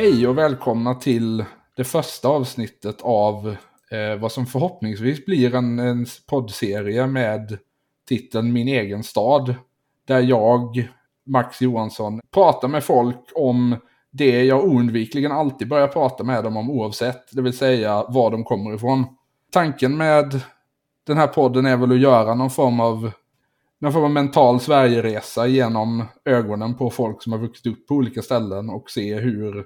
Hej och välkomna till det första avsnittet av eh, vad som förhoppningsvis blir en, en poddserie med titeln Min egen stad. Där jag, Max Johansson, pratar med folk om det jag oundvikligen alltid börjar prata med dem om oavsett, det vill säga var de kommer ifrån. Tanken med den här podden är väl att göra någon form av någon form av mental Sverigeresa genom ögonen på folk som har vuxit upp på olika ställen och se hur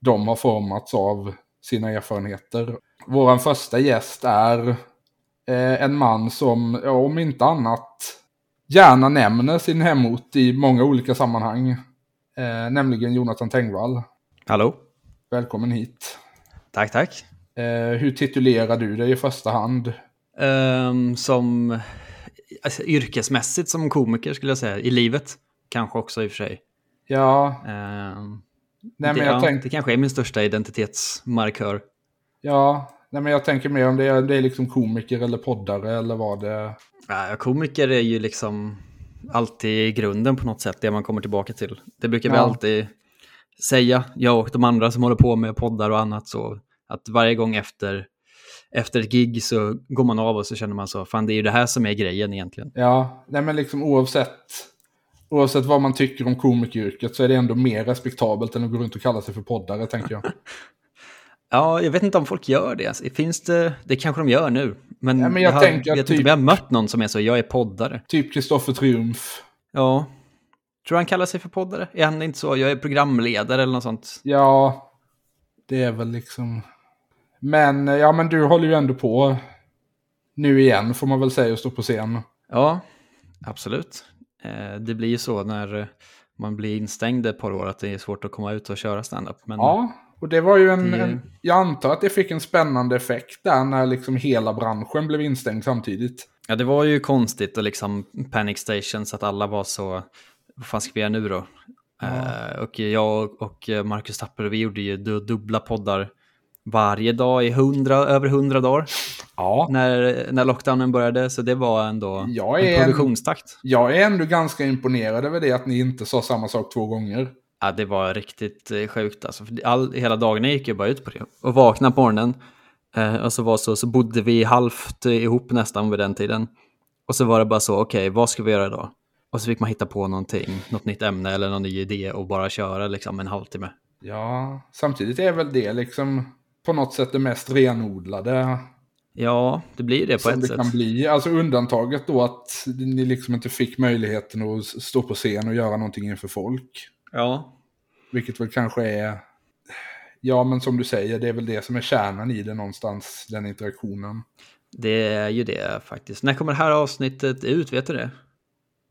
de har formats av sina erfarenheter. Vår första gäst är eh, en man som, om inte annat, gärna nämner sin hemort i många olika sammanhang. Eh, nämligen Jonathan Tengvall. Hallå. Välkommen hit. Tack, tack. Eh, hur titulerar du dig i första hand? Um, som alltså, yrkesmässigt som komiker skulle jag säga. I livet kanske också i och för sig. Ja. Um, Nej, det, men jag ja, tänk... det kanske är min största identitetsmarkör. Ja, nej, men jag tänker mer om det är, det är liksom komiker eller poddare eller vad det Ja, komiker är ju liksom alltid grunden på något sätt, det man kommer tillbaka till. Det brukar vi Ja. alltid säga, jag och de andra som håller på med poddar och annat. så Att varje gång efter, efter ett gig så går man av och så känner man så, fan det är ju det här som är grejen egentligen. Ja, nej men liksom oavsett, oavsett vad man tycker om komikeryrket så är det ändå mer respektabelt än att gå runt och kalla sig för poddare, tänker jag. Ja, jag vet inte om folk gör det. Alltså, Finns det, det kanske de gör nu. Men, Ja, men jag har, tänker att vet typ- inte om jag har mött någon som är så, jag är poddare. typ Kristoffer Triumf. Ja. Tror han kallar sig för poddare? Är han inte så? Jag är programledare eller något sånt. Ja, det är väl liksom... Men, ja men du håller ju ändå på nu igen, får man väl säga, och stå på scen. Ja, absolut. Eh, det blir ju så när man blir instängd ett par år att det är svårt att komma ut och köra standup. Men Ja, och det var ju en, Det- en... Jag antar att det fick en spännande effekt där när liksom hela branschen blev instängd samtidigt. ja, det var ju konstigt och liksom panic station så att alla var så, vad fan ska vi göra nu då? Eh, och jag och Marcus Tapper, vi gjorde ju du- dubbla poddar varje dag i hundra, över hundra dagar Ja. när, när lockdownen började. Så det var ändå Jag en är en- produktionstakt. Jag är ändå ganska imponerad över det att ni inte sa samma sak två gånger. Ja, det var riktigt eh, sjukt alltså. All, hela dagarna gick ju bara ut på det. Och vakna på morgonen. Eh, och så, var så, så bodde vi halvt ihop nästan vid den tiden. Och så var det bara så, okej, vad ska vi göra idag? Och så fick man hitta på någonting, något nytt ämne eller någon ny idé och bara köra liksom en halvtimme. Ja, samtidigt är väl det liksom på något sätt det mest renodlade Ja, det blir det på som ett det sätt. kan bli. Alltså undantaget då att ni liksom inte fick möjligheten att stå på scen och göra någonting inför folk. Ja, Vilket väl kanske är, ja men som du säger, det är väl det som är kärnan i det någonstans, den interaktionen. det är ju det faktiskt. När kommer det här avsnittet ut, vet du det?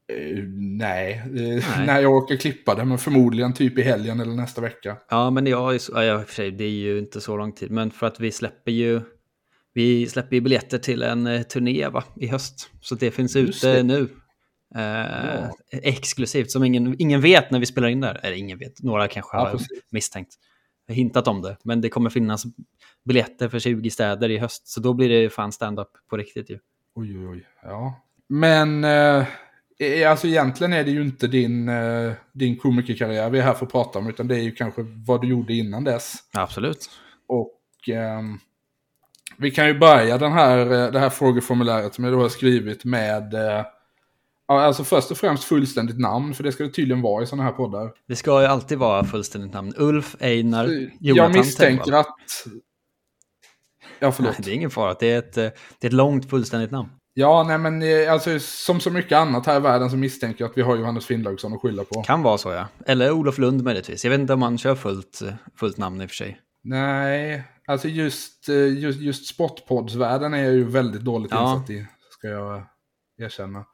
Eh, nej, Nej. när jag åker klippa det, men förmodligen typ i helgen eller nästa vecka. Ja, men jag, ja, för sig, det är ju inte så lång tid. Men för att vi släpper ju, vi släpper ju biljetter till en eh, turné va, i höst. Så det finns Just ute det. nu. Eh, Exklusivt, som ingen, ingen vet när vi spelar in där. Eller ingen vet, några kanske Ja, har precis. misstänkt. Hintat om det. Men det kommer finnas biljetter för 20 städer i höst. Så då blir det fan stand-up på riktigt ju. Oj, oj, oj. Ja. Men eh, alltså egentligen är det ju inte din, eh, din komikerkarriär vi är här för att prata om, utan det är ju kanske vad du gjorde innan dess. Absolut. Och ehm, vi kan ju börja den här, eh, det här frågeformuläret som jag då har skrivit med, eh, alltså först och främst fullständigt namn, för det ska det tydligen vara i sådana här poddar. Det ska ju alltid vara fullständigt namn. Ulf Einar Jonathan jag misstänker Tengvall. att... Ja, förlåt. Nej, det är ingen fara. Det är ett, eh, det är ett långt fullständigt namn. Ja, nej men eh, alltså som så mycket annat här i världen så misstänker jag att vi har Johannes Finnlaugsson att skylla på. Kan vara så ja. Eller Olof Lund möjligtvis. Jag vet inte om man kör fullt, eh, fullt namn i och för sig. Nej, alltså just, eh, just, just sportpoddsvärlden är jag ju väldigt dåligt Ja. insatt i, ska jag erkänna.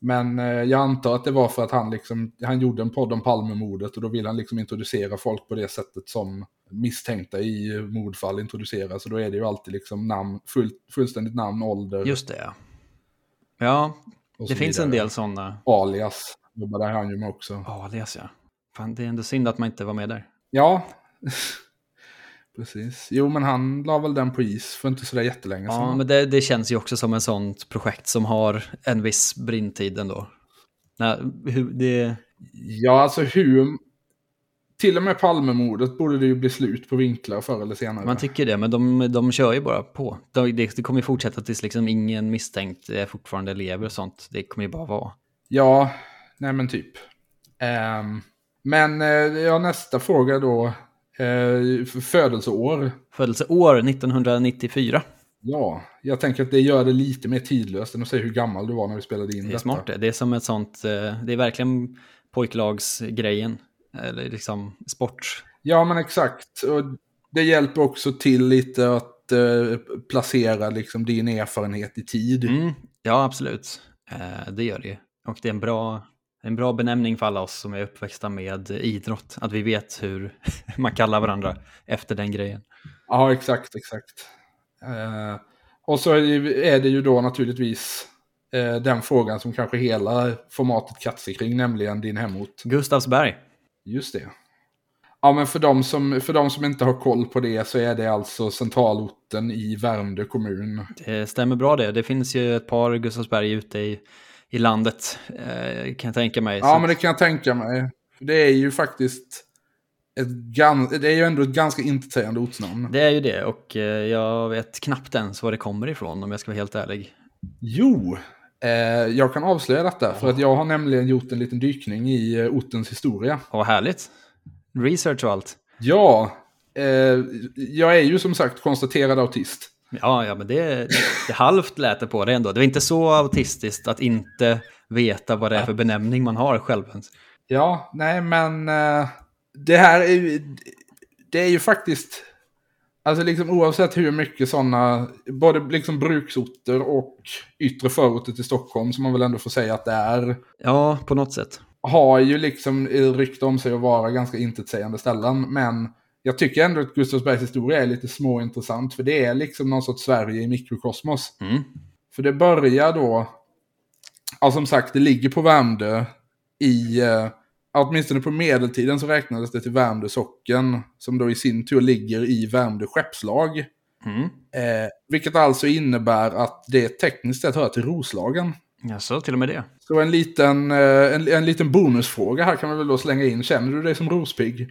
Men jag antar att det var för att han, liksom, han gjorde en podd om Palmemordet och då vill han liksom introducera folk på det sättet som misstänkta i mordfall introduceras. Och då är det ju alltid liksom namn, full, fullständigt namn, ålder Just det ja. Ja, det så finns en vidare. del sådana. Alias jobbade han ju med också. Alias ja. Fan, det är ändå synd att man inte var med där. Ja, precis. Jo, men han la väl den på is för inte sådär jättelänge sedan. Ja, men det, det känns ju också som en sånt projekt som har en viss brintid ändå. Nej, det, Ja, alltså hur... till och med Palmemordet borde det ju bli slut på vinklar förr eller senare. Man tycker det, men de, de kör ju bara på. De, det, det kommer ju fortsätta tills liksom ingen misstänkt är fortfarande lever och sånt. Det kommer ju bara vara. Ja, nej men typ. Ehm, men eh, ja, nästa fråga då. Uh, födelseår. Födelseår 1994. Ja, jag tänker att det gör det lite mer tidlöst än att säga hur gammal du var när vi spelade in Det är detta. smart det. Det är som ett sånt, eh, det är verkligen pojklagsgrejen. Eller liksom sport. Ja, men exakt. Och det hjälper också till lite att eh, placera liksom din erfarenhet i tid. Mm, ja, absolut. Eh, det gör det ju. Och det är en bra, en bra benämning för alla oss som är uppväxta med idrott. Att vi vet hur man kallar varandra efter den grejen. Ja, exakt, exakt. Eh, och så är det ju då naturligtvis eh, den frågan som kanske hela formatet kretsar kring, nämligen din hemort. Gustavsberg. Just det. Ja, men för de, som, för de som inte har koll på det så är det alltså centralorten i Värmdö kommun. Det stämmer bra det. Det finns ju ett par Gustavsberg ute i, i landet, eh, kan jag tänka mig. Ja, Så- men det kan jag tänka mig. Det är ju faktiskt ett, det är ju ändå ett ganska intetsägande ortsnamn. Det är ju det och eh, jag vet knappt ens var det kommer ifrån om jag ska vara helt ärlig. Jo, jag kan avslöja detta för att jag har nämligen gjort en liten dykning i eh, ortens historia. Vad härligt. Research och allt. Ja, eh, jag är ju som sagt konstaterad autist. Ja, ja, men det, det halvt lät det på det ändå. Det var inte så autistiskt att inte veta vad det är för benämning man har själv. Ja, nej men eh, det här är ju, det är ju faktiskt, alltså liksom oavsett hur mycket sådana, både liksom bruksorter och yttre förorter till Stockholm, som man väl ändå får säga att det är, Ja, på något sätt. har ju liksom rykte om sig att vara ganska intetsägande ställen. Men jag tycker ändå att Gustavsbergs historia är lite småintressant, för det är liksom någon sorts Sverige i mikrokosmos. Mm. För det börjar då, ja som sagt det ligger på Värmdö i, eh, åtminstone på medeltiden så räknades det till Värmdö socken, som då i sin tur ligger i Värmdö skeppslag. Mm. Eh, vilket alltså innebär att det tekniskt sett hör till Roslagen. Jaså, till och med det. Så en liten, eh, en, en liten bonusfråga här kan man väl då slänga in. Känner du dig som rospigg?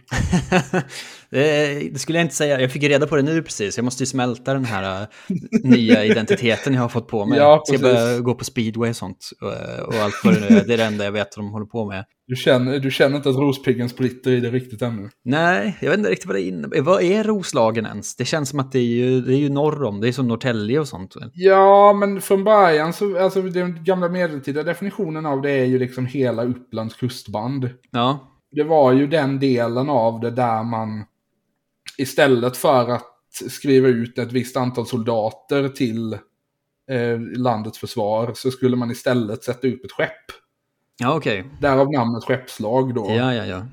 det, det skulle jag inte säga. Jag fick reda på det nu precis. Jag måste ju smälta den här äh, nya identiteten jag har fått på mig. Ja, Ska jag precis. börja gå på speedway och sånt. Och, och allt vad det nu är. Det är det enda jag vet att de håller på med. Du känner, du känner inte att rospiggen spritter i det riktigt ännu? Nej, jag vet inte riktigt vad det innebär. Vad är Roslagen ens? Det känns som att det är ju, det är ju norr om. Det är som Norrtälje och sånt. Ja, men från början så, alltså den gamla medeltida definitionen av det är ju liksom hela Upplands kustband. Ja, Det var ju den delen av det där man istället för att skriva ut ett visst antal soldater till eh, landets försvar så skulle man istället sätta upp ett skepp. ja okej. Därav namnet skeppslag då. Ja, ja, ja.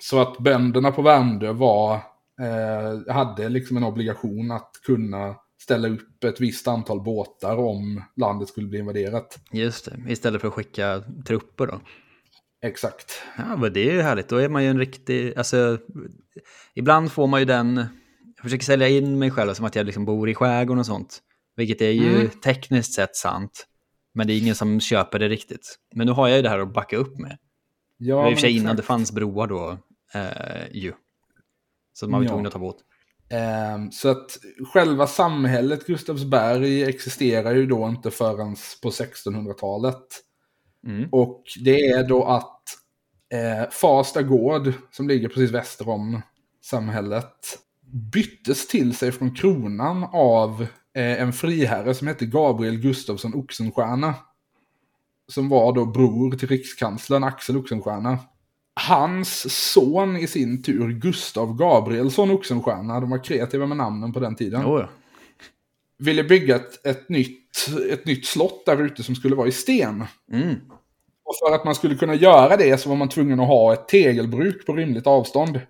Så att bönderna på Värmdö var, eh, hade liksom en obligation att kunna ställa upp ett visst antal båtar om landet skulle bli invaderat. Just det. Istället för att skicka trupper då. Exakt. Ja, men det är ju härligt. Då är man ju en riktig... Alltså, ibland får man ju den... Jag försöker sälja in mig själv som att jag liksom bor i skärgården och sånt. Vilket är ju Mm. tekniskt sett sant. Men det är ingen som köper det riktigt. Men nu har jag ju det här att backa upp med. Ja, det var i och för sig innan det fanns broar då. Eh, ju. Så man var Ja. tvungen att ta båt. Ehm, så att själva samhället Gustavsberg existerar ju då inte förrän på 1600-talet. Mm. Och det är då att eh, Farsta gård, som ligger precis väster om samhället, byttes till sig från kronan av eh, en friherre som hette Gabriel Gustafsson Oxenstierna. Som var då bror till rikskanslern Axel Oxenstierna. Hans son i sin tur, Gustav Gabrielsson Oxenstierna, de var kreativa med namnen på den tiden Oh, ja. ville bygga ett, ett, nytt, ett nytt slott där ute som skulle vara i sten. Mm. Och för att man skulle kunna göra det så var man tvungen att ha ett tegelbruk på rimligt avstånd.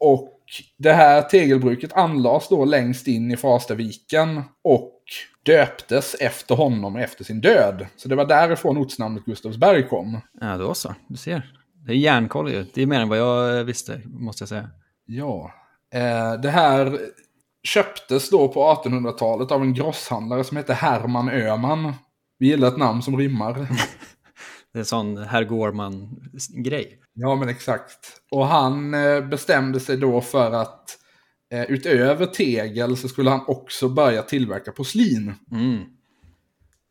Och det här tegelbruket anlades då längst in i Farstaviken och döptes efter honom efter sin död. Så det var därifrån ortsnamnet Gustavsberg kom. ja, då så. Du ser. Det är järnkoll ju. Det är mer än vad jag visste, måste jag säga. Ja. Eh, det här köptes då på 1800-talet av en grosshandlare som hette Herman Öman. Vi gillar ett namn som rimmar. Det är en sån herr Gårman-grej. Ja, men exakt. Och han eh, bestämde sig då för att eh, utöver tegel så skulle han också börja tillverka porslin. Mm.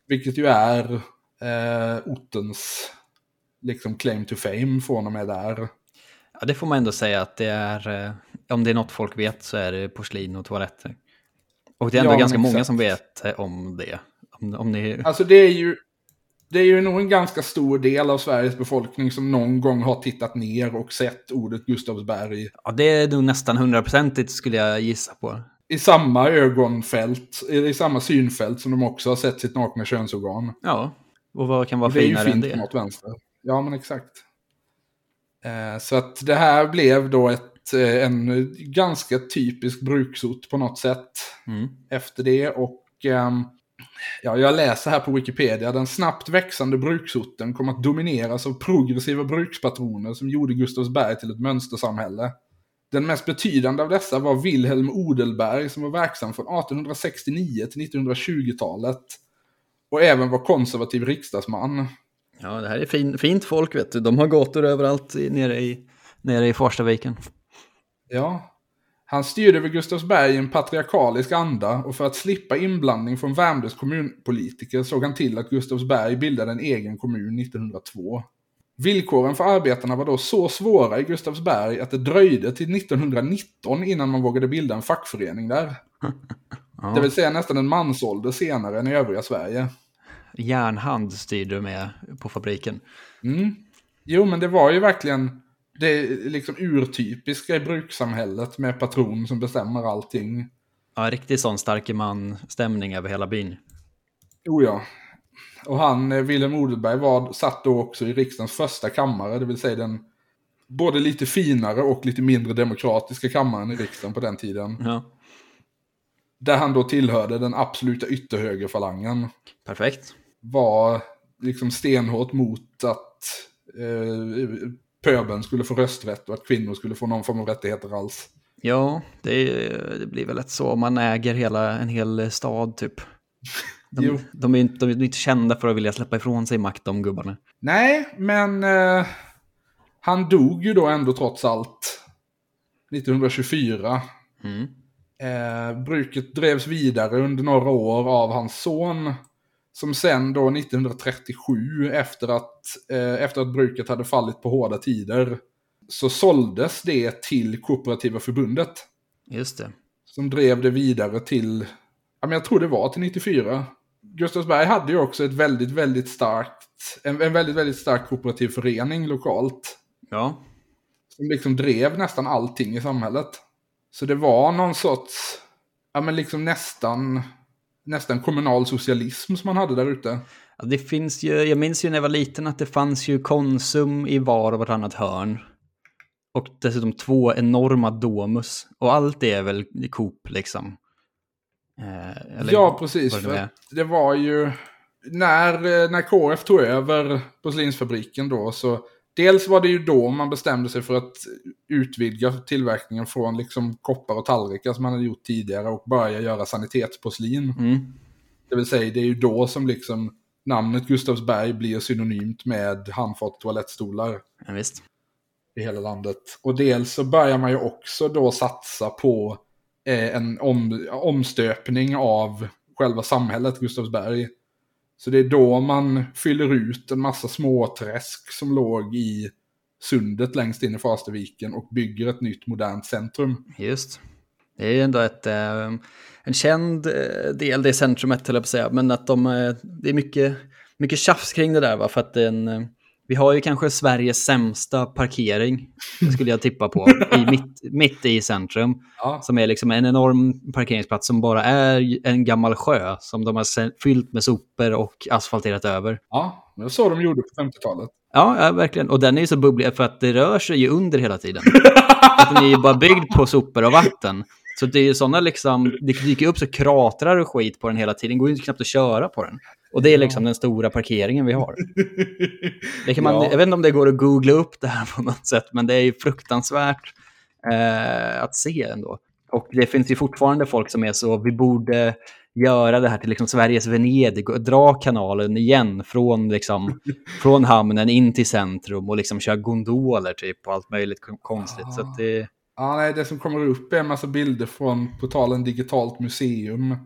Vilket ju är eh, ortens liksom claim to fame från och med där. Ja, det får man ändå säga att det är, eh, om det är något folk vet så är det porslin och toaletter. Och det är ändå Ja, ganska många exakt. som vet eh, om det. Om, om ni... Alltså det är ju det är ju nog en ganska stor del av Sveriges befolkning som någon gång har tittat ner och sett ordet Gustavsberg Ja, det är nog nästan hundraprocentigt skulle jag gissa på. i samma ögonfält, i samma synfält som de också har sett sitt nakna könsorgan. Ja, och vad kan vara det är ju finare än fint på det? något vänster. Ja, men exakt. Eh, så att det här blev då ett, en ganska typisk bruksort på något sätt Mm. efter det. Och ehm, ja, jag läser här på Wikipedia, den snabbt växande bruksorten kom att domineras av progressiva brukspatroner som gjorde Gustavsberg till ett mönstersamhälle. Den mest betydande av dessa var Wilhelm Odelberg som var verksam från 1869 till 1920-talet. Och även var konservativ riksdagsman. Ja, det här är fin, fint folk vet du. De har gator överallt nere i, nere i Farstaviken. Ja. Han styrde över Gustavsberg i en patriarkalisk anda och för att slippa inblandning från Värmdös kommunpolitiker såg han till att Gustavsberg bildade en egen kommun 1902. Villkoren för arbetarna var då så svåra i Gustavsberg att det dröjde till 1919 innan man vågade bilda en fackförening där. Ja. Det vill säga nästan en mansålder senare än i övriga Sverige. Järnhand styrde med på fabriken. Mm. Jo, men det var ju verkligen det liksom urtypiska i brukssamhället med patron som bestämmer allting. Ja, riktigt sån starke man-stämning över hela byn. Jo ja. Och han, eh, Wilhelm Odelberg, var, satt då också i riksdagens första kammare, det vill säga den både lite finare och lite mindre demokratiska kammaren i riksdagen på den tiden. Ja, Där han då tillhörde den absoluta ytterhögerfalangen. perfekt. Var liksom stenhårt mot att eh, pöbeln skulle få rösträtt och att kvinnor skulle få någon form av rättigheter alls. Ja, det, det blir väl lätt så man äger hela, en hel stad typ. De, de, är inte, de är inte kända för att vilja släppa ifrån sig makt, de gubbarna. Nej, men eh, han dog ju då ändå trots allt 1924. Mm. Eh, bruket drevs vidare under några år av hans son. Som sen då 1937, efter att, eh, efter att bruket hade fallit på hårda tider, så såldes det till Kooperativa förbundet. Just det. Som drev det vidare till, ja men jag tror det var till 94. Gustavsberg hade ju också ett väldigt, väldigt starkt, en, en väldigt, väldigt stark kooperativ förening lokalt. Ja, Som liksom drev nästan allting i samhället. Så det var någon sorts, ja men liksom nästan, nästan kommunal socialism som man hade där ute. Ja, det finns ju, jag minns ju när jag var liten att det fanns ju Konsum i var och vartannat hörn. Och dessutom två enorma Domus. Och allt det är väl Coop liksom. Eh, eller ja, precis. det det var ju, när, eh, när KF tog över porslinsfabriken då, så dels var det ju då man bestämde sig för att utvidga tillverkningen från liksom koppar och tallrikar som man hade gjort tidigare och börja göra sanitetsporslin. Mm. Det vill säga, det är ju då som liksom namnet Gustavsberg blir synonymt med handfat toalettstolar Ja, visst. i hela landet. Och dels så börjar man ju också då satsa på eh, en om, omstöpning av själva samhället Gustavsberg. Så det är då man fyller ut en massa småträsk som låg i sundet längst in i Farstaviken och bygger ett nytt modernt centrum. Just. Det är ju ändå ett, eh, en känd eh, del, det centrumet höll jag på att säga, men att de, eh, det är mycket, mycket tjafs kring det där va, för att det är en vi har ju kanske Sveriges sämsta parkering, skulle jag tippa på, i mitt, mitt i centrum, Ja, som är liksom en enorm parkeringsplats som bara är en gammal sjö som de har fyllt med sopor och asfalterat över. ja det var så de gjorde på 50-talet. Ja, ja, verkligen. Och den är ju så bubblig för att det rör sig ju under hela tiden. att den är ju bara byggd på sopor och vatten. Så det är ju sådana liksom, det dyker upp så kratrar och skit på den hela tiden. Det går ju knappt att köra på den. Och det är liksom den stora parkeringen vi har. Det kan man, Ja. Jag vet inte om det går att googla upp det här på något sätt, men det är ju fruktansvärt eh, att se ändå. Och det finns ju fortfarande folk som är så, vi borde göra det här till liksom Sveriges Venedig och dra kanalen igen från, liksom, från hamnen in till centrum och liksom köra gondoler typ och allt möjligt konstigt. Så att det... Ja, nej, det som kommer upp är en massa bilder från portalen Digitalt museum.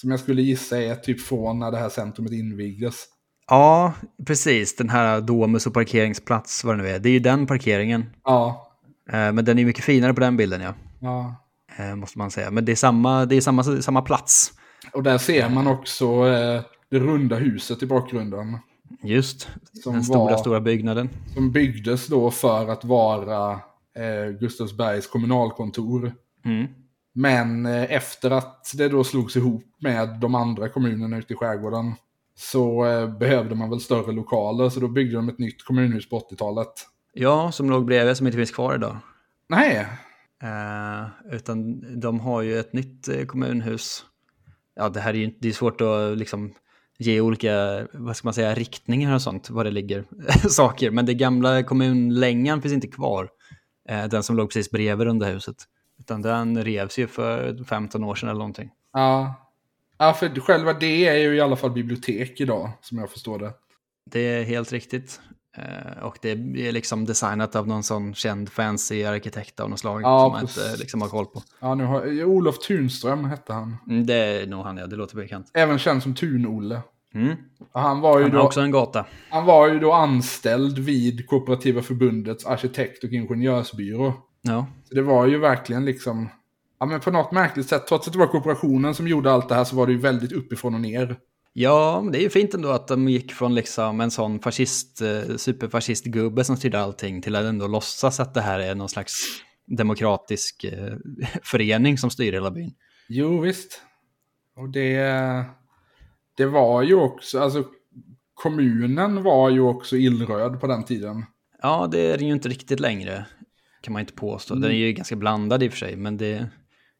Som jag skulle gissa är typ från när det här centrumet invigdes. Ja, precis. Den här Domus och parkeringsplats, vad det nu är. Det är ju den parkeringen. Ja. Eh, men den är mycket finare på den bilden, ja. Ja. Eh, måste man säga. Men det är samma, det är samma, samma plats. Och där ser man också eh, det runda huset i bakgrunden. Just, som den stora, var, stora byggnaden. Som byggdes då för att vara eh, Gustavsbergs kommunalkontor. Mm. Men eh, efter att det då slogs ihop med de andra kommunerna ute i skärgården så eh, behövde man väl större lokaler så då byggde de ett nytt kommunhus på 80-talet. Ja, som låg bredvid som inte finns kvar idag. Nej. Eh, utan de har ju ett nytt eh, kommunhus. Ja, det här är ju det är svårt att liksom ge olika, vad ska man säga, riktningar och sånt, var det ligger saker. Men det gamla kommunlängan finns inte kvar. Eh, den som låg precis bredvid runda huset. Utan den revs ju för 15 år sedan eller någonting. Ja. ja, för själva det är ju i alla fall bibliotek idag, som jag förstår det. Det är helt riktigt. Uh, och det är liksom designat av någon sån känd fancy arkitekt av något slag ja, som man inte liksom har koll på. Ja, nu har, Olof Tunström hette han. Mm, det är nog han, ja. Det låter bekant. Även känd som Tun-Olle. Mm. Han var ju han då, också en gata. Han var ju då anställd vid Kooperativa förbundets arkitekt och ingenjörsbyrå. Ja. Så det var ju verkligen liksom, ja men på något märkligt sätt, trots att det var kooperationen som gjorde allt det här så var det ju väldigt uppifrån och ner. Ja, men det är ju fint ändå att de gick från liksom en sån fascist, eh, superfascistgubbe som styrde allting till att ändå låtsas att det här är någon slags demokratisk eh, förening som styr hela byn. Jo, visst. Och det, det var ju också, alltså kommunen var ju också illröd på den tiden. Ja, det är det ju inte riktigt längre kan man inte påstå. Den är ju ganska blandad i och för sig, men det...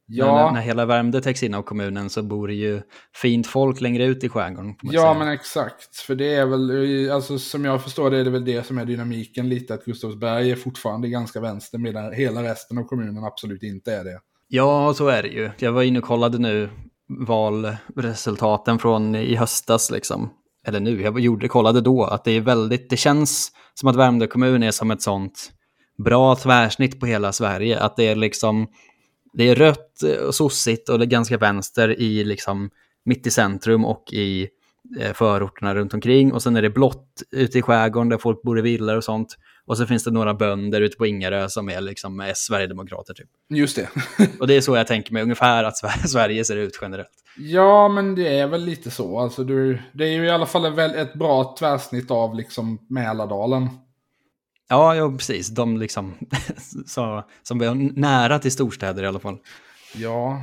Ja. När, när hela Värmdö täcks in av kommunen så bor det ju fint folk längre ut i skärgården. Ja, säga. men exakt. För det är väl, alltså som jag förstår det är det väl det som är dynamiken lite, att Gustavsberg är fortfarande ganska vänster, medan hela resten av kommunen absolut inte är det. Ja, så är det ju. Jag var inne och kollade nu valresultaten från i höstas liksom. Eller nu, jag gjorde, kollade då att det är väldigt, det känns som att Värmdö kommun är som ett sånt bra tvärsnitt på hela Sverige. Att det är liksom, det är rött och sossigt och det är ganska vänster i liksom mitt i centrum och i eh, förorterna runt omkring. Och sen är det blått ute i skärgården där folk bor i villor och sånt. Och så finns det några bönder ute på Ingarö som är liksom Sverigedemokrater typ. Just det. och det är så jag tänker mig ungefär att Sverige ser ut generellt. Ja, men det är väl lite så. Alltså, du, det är ju i alla fall ett bra tvärsnitt av liksom Mälardalen. Ja, ja precis. De liksom, så, som var nära till storstäder i alla fall. Ja.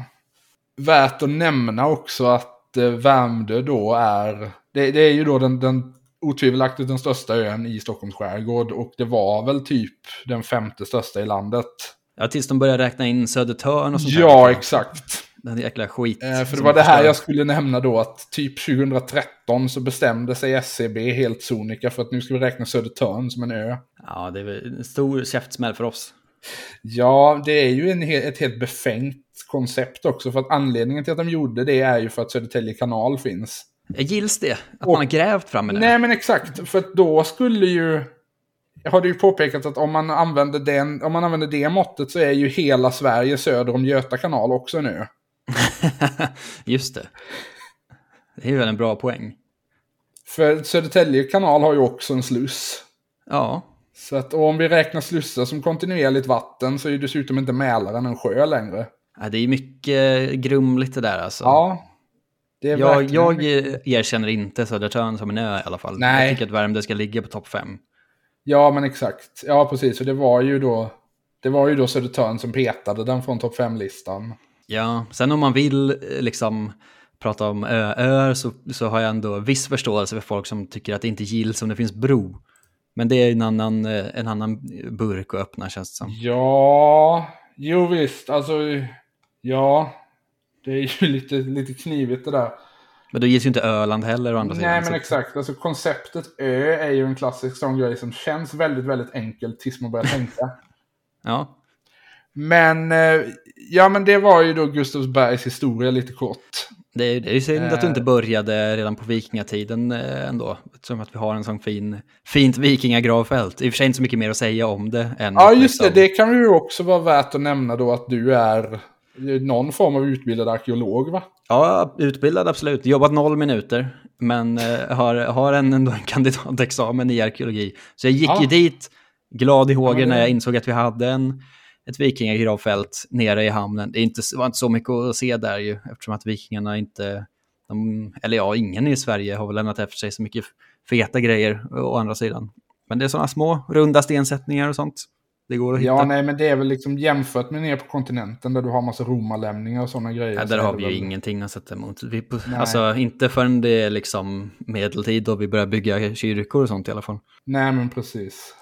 Värt att nämna också att eh, Värmdö då är, det, det är ju då den, den otvivelaktigt den största ön i Stockholms skärgård och det var väl typ den femte största i landet. Ja, tills de började räkna in Södertörn och sånt Ja, där. exakt. Den jäkla skit. Eh, för det var det här jag skulle nämna då, att typ 2013 så bestämde sig SCB e helt sonika för att nu ska vi räkna Södertörn som en ö. Ja, det är väl en stor käftsmäll för oss. Ja, det är ju en, ett helt befängt koncept också, för att anledningen till att de gjorde det är ju för att Södertälje kanal finns. Gills det? Att och, man har grävt fram det? Nej, men exakt. För att då skulle ju... Jag har ju påpekat att om man, använder den, om man använder det måttet så är ju hela Sverige söder om Göta kanal också nu. Just det. Det är väl en bra poäng. För Södertälje kanal har ju också en sluss. Ja. Så att om vi räknar slussar som kontinuerligt vatten så är ju dessutom inte Mälaren en sjö längre. Ja, det är mycket grumligt det där alltså. Ja. Det jag, jag mycket... erkänner inte Södertörn som en ö i alla fall. Nej. Jag tycker att Värmdö ska ligga på topp fem. Ja, men exakt. Ja, precis. Och det var ju då, det var ju då Södertörn som petade den från topp fem-listan. Ja, sen om man vill eh, liksom prata om öar så, så har jag ändå viss förståelse för folk som tycker att det inte gills om det finns bro. Men det är en annan, eh, en annan burk att öppna känns det som. Ja, jo visst, alltså ja, det är ju lite, lite knivigt det där. Men då ges ju inte Öland heller å andra sidan. Nej, men exakt. Alltså konceptet ö är ju en klassisk sån grej som känns väldigt, väldigt enkelt tills man börjar tänka. ja. Men, eh, ja men det var ju då Gustavsbergs historia lite kort. Det är, det är synd att du inte började redan på vikingatiden eh, ändå. Eftersom att vi har en sån fin, fint vikingagravfält. I och för sig inte så mycket mer att säga om det. Än Ja, just det. liksom- Det kan ju också vara värt att nämna då att du är någon form av utbildad arkeolog, va? Ja, utbildad absolut. Jobbat noll minuter. Men eh, har, har en, ändå en kandidatexamen i arkeologi. Så jag gick Ja. ju dit glad i hågen men det- när jag insåg att vi hade en, ett vikingagravfält nere i hamnen. Det är inte, var inte så mycket att se där ju, eftersom att vikingarna inte... De, eller ja, ingen i Sverige har väl lämnat efter sig så mycket feta grejer å andra sidan. Men det är sådana små runda stensättningar och sånt. Det går att hitta. Ja, nej, men det är väl liksom jämfört med nere på kontinenten där du har massa romarlämningar och sådana grejer. Ja, där är har vi ju väl- ingenting att sätta emot. Vi, på, alltså, inte förrän det är liksom medeltid då vi börjar bygga kyrkor och sånt i alla fall. Nej, men precis.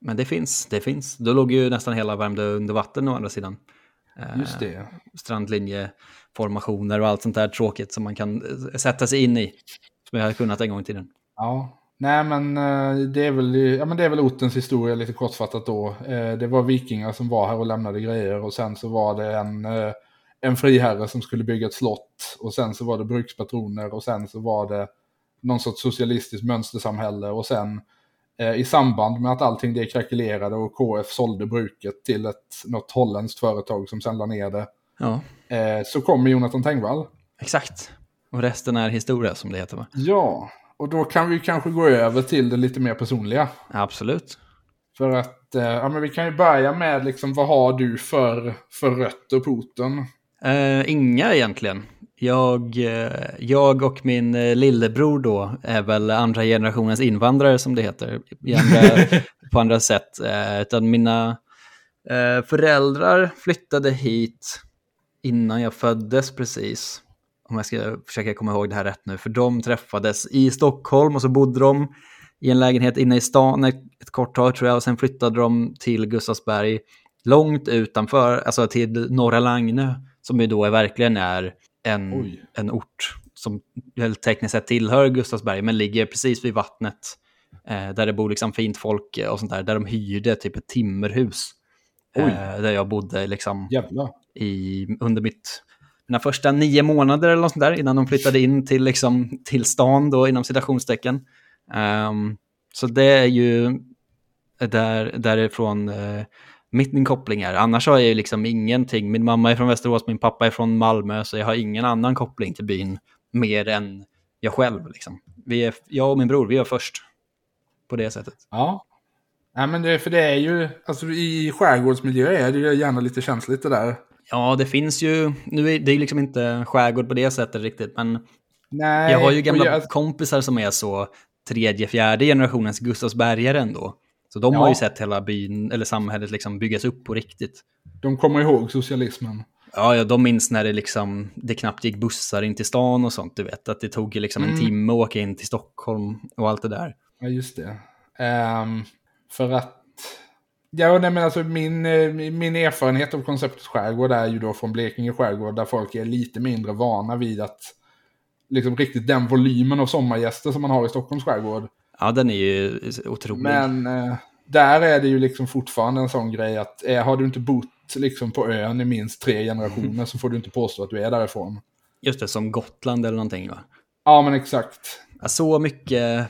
Men det finns, det finns. Då låg ju nästan hela Värmdö under vatten å andra sidan. Eh, Just det. Strandlinjeformationer och allt sånt där tråkigt som man kan eh, sätta sig in i. Som jag hade kunnat en gång i tiden. Ja. Nej, men eh, det är väl, ja, men det är väl ortens historia lite kortfattat då. Eh, Det var vikingar som var här och lämnade grejer och sen så var det en, eh, en friherre som skulle bygga ett slott och sen så var det brukspatroner och sen så var det någon sorts socialistiskt mönstersamhälle och sen eh, i samband med att allting det krackelerade och KF sålde bruket till ett, något holländskt företag som sen la ner det Ja, eh, så kommer Jonathan Tengvall. exakt. Och resten är historia som det heter va? Ja, och då kan vi kanske gå över till det lite mer personliga. Absolut. För att, eh, ja men vi kan ju börja med liksom, vad har du för, för rötter på orten? Eh, inga egentligen. Jag, eh, jag och min eh, lillebror då är väl andra generationens invandrare som det heter. Andra, på andra sätt. Eh, utan mina föräldrar flyttade hit innan jag föddes precis. Om jag ska försöka komma ihåg det här rätt nu. För de träffades i Stockholm och så bodde de i en lägenhet inne i stan ett, kort tag tror jag. Och sen flyttade de till Gustavsberg långt utanför, alltså till Norra Lagnö. Som ju då är, verkligen är en, Oj. en ort som tekniskt sett tillhör Gustavsberg men ligger precis vid vattnet. Eh, där det bor liksom fint folk och sånt där. Där de hyrde typ ett timmerhus. Eh, där jag bodde liksom i, under mitt, mina första nio månader eller något sånt där innan de flyttade in till, liksom, till stan då inom citationstecken. Ehm, så det är ju där, därifrån mitt min koppling är. Annars har jag ju liksom ingenting. Min mamma är från Västerås, min pappa är från Malmö, så jag har ingen annan koppling till byn mer än jag själv. Liksom. Vi är, jag och min bror, vi är först på det sättet. Ja. Nej men det, för det är ju, alltså i skärgårdsmiljö är det ju gärna lite känsligt det där. Ja, det finns ju, nu är det är liksom inte skärgård på det sättet riktigt, men Nej. Jag har ju gamla jag- kompisar som är så tredje, fjärde generationens Gustavsbergare ändå. Så de Ja. har ju sett hela byn, eller samhället liksom byggas upp på riktigt. De kommer ihåg socialismen. Ja, ja, de minns när det liksom, det knappt gick bussar in till stan och sånt, du vet. Att det tog liksom en Mm. timme att åka in till Stockholm och allt det där. Ja, just det. Ehm, för att... Ja, nej, men alltså min, eh, min erfarenhet av konceptet skärgård är ju då från Blekinge skärgård där folk är lite mindre vana vid att liksom riktigt den volymen av sommargäster som man har i Stockholms skärgård. Ja, den är ju otrolig. Men eh, där är det ju liksom fortfarande en sån grej att eh, har du inte bott liksom på ön i minst tre generationer så får du inte påstå att du är därifrån. Just det, som Gotland eller någonting va? Ja, men exakt. Ja, Så mycket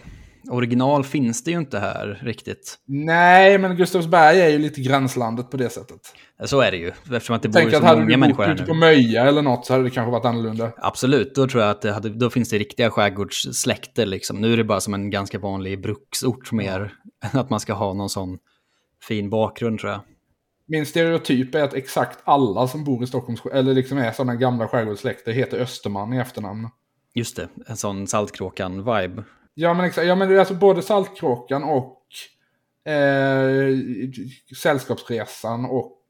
original finns det ju inte här riktigt. Nej, men Gustavsberg är ju lite gränslandet på det sättet. Så är det ju, eftersom att det bor Tänk så att hade många du människor bott här nu. på Möja eller något så hade det kanske varit annorlunda. Absolut, då tror jag att hade, då finns det riktiga skärgårdssläkter. Liksom. Nu är det bara som en ganska vanlig bruksort mer än att man ska ha någon sån fin bakgrund tror jag. Min stereotyp är att exakt alla som bor i Stockholms eller liksom är sådana gamla skärgårdssläkter heter Österman i efternamn. Just det, en sån Saltkråkan-vibe. Ja men exakt, ja men det är alltså både Saltkråkan och eh, Sällskapsresan och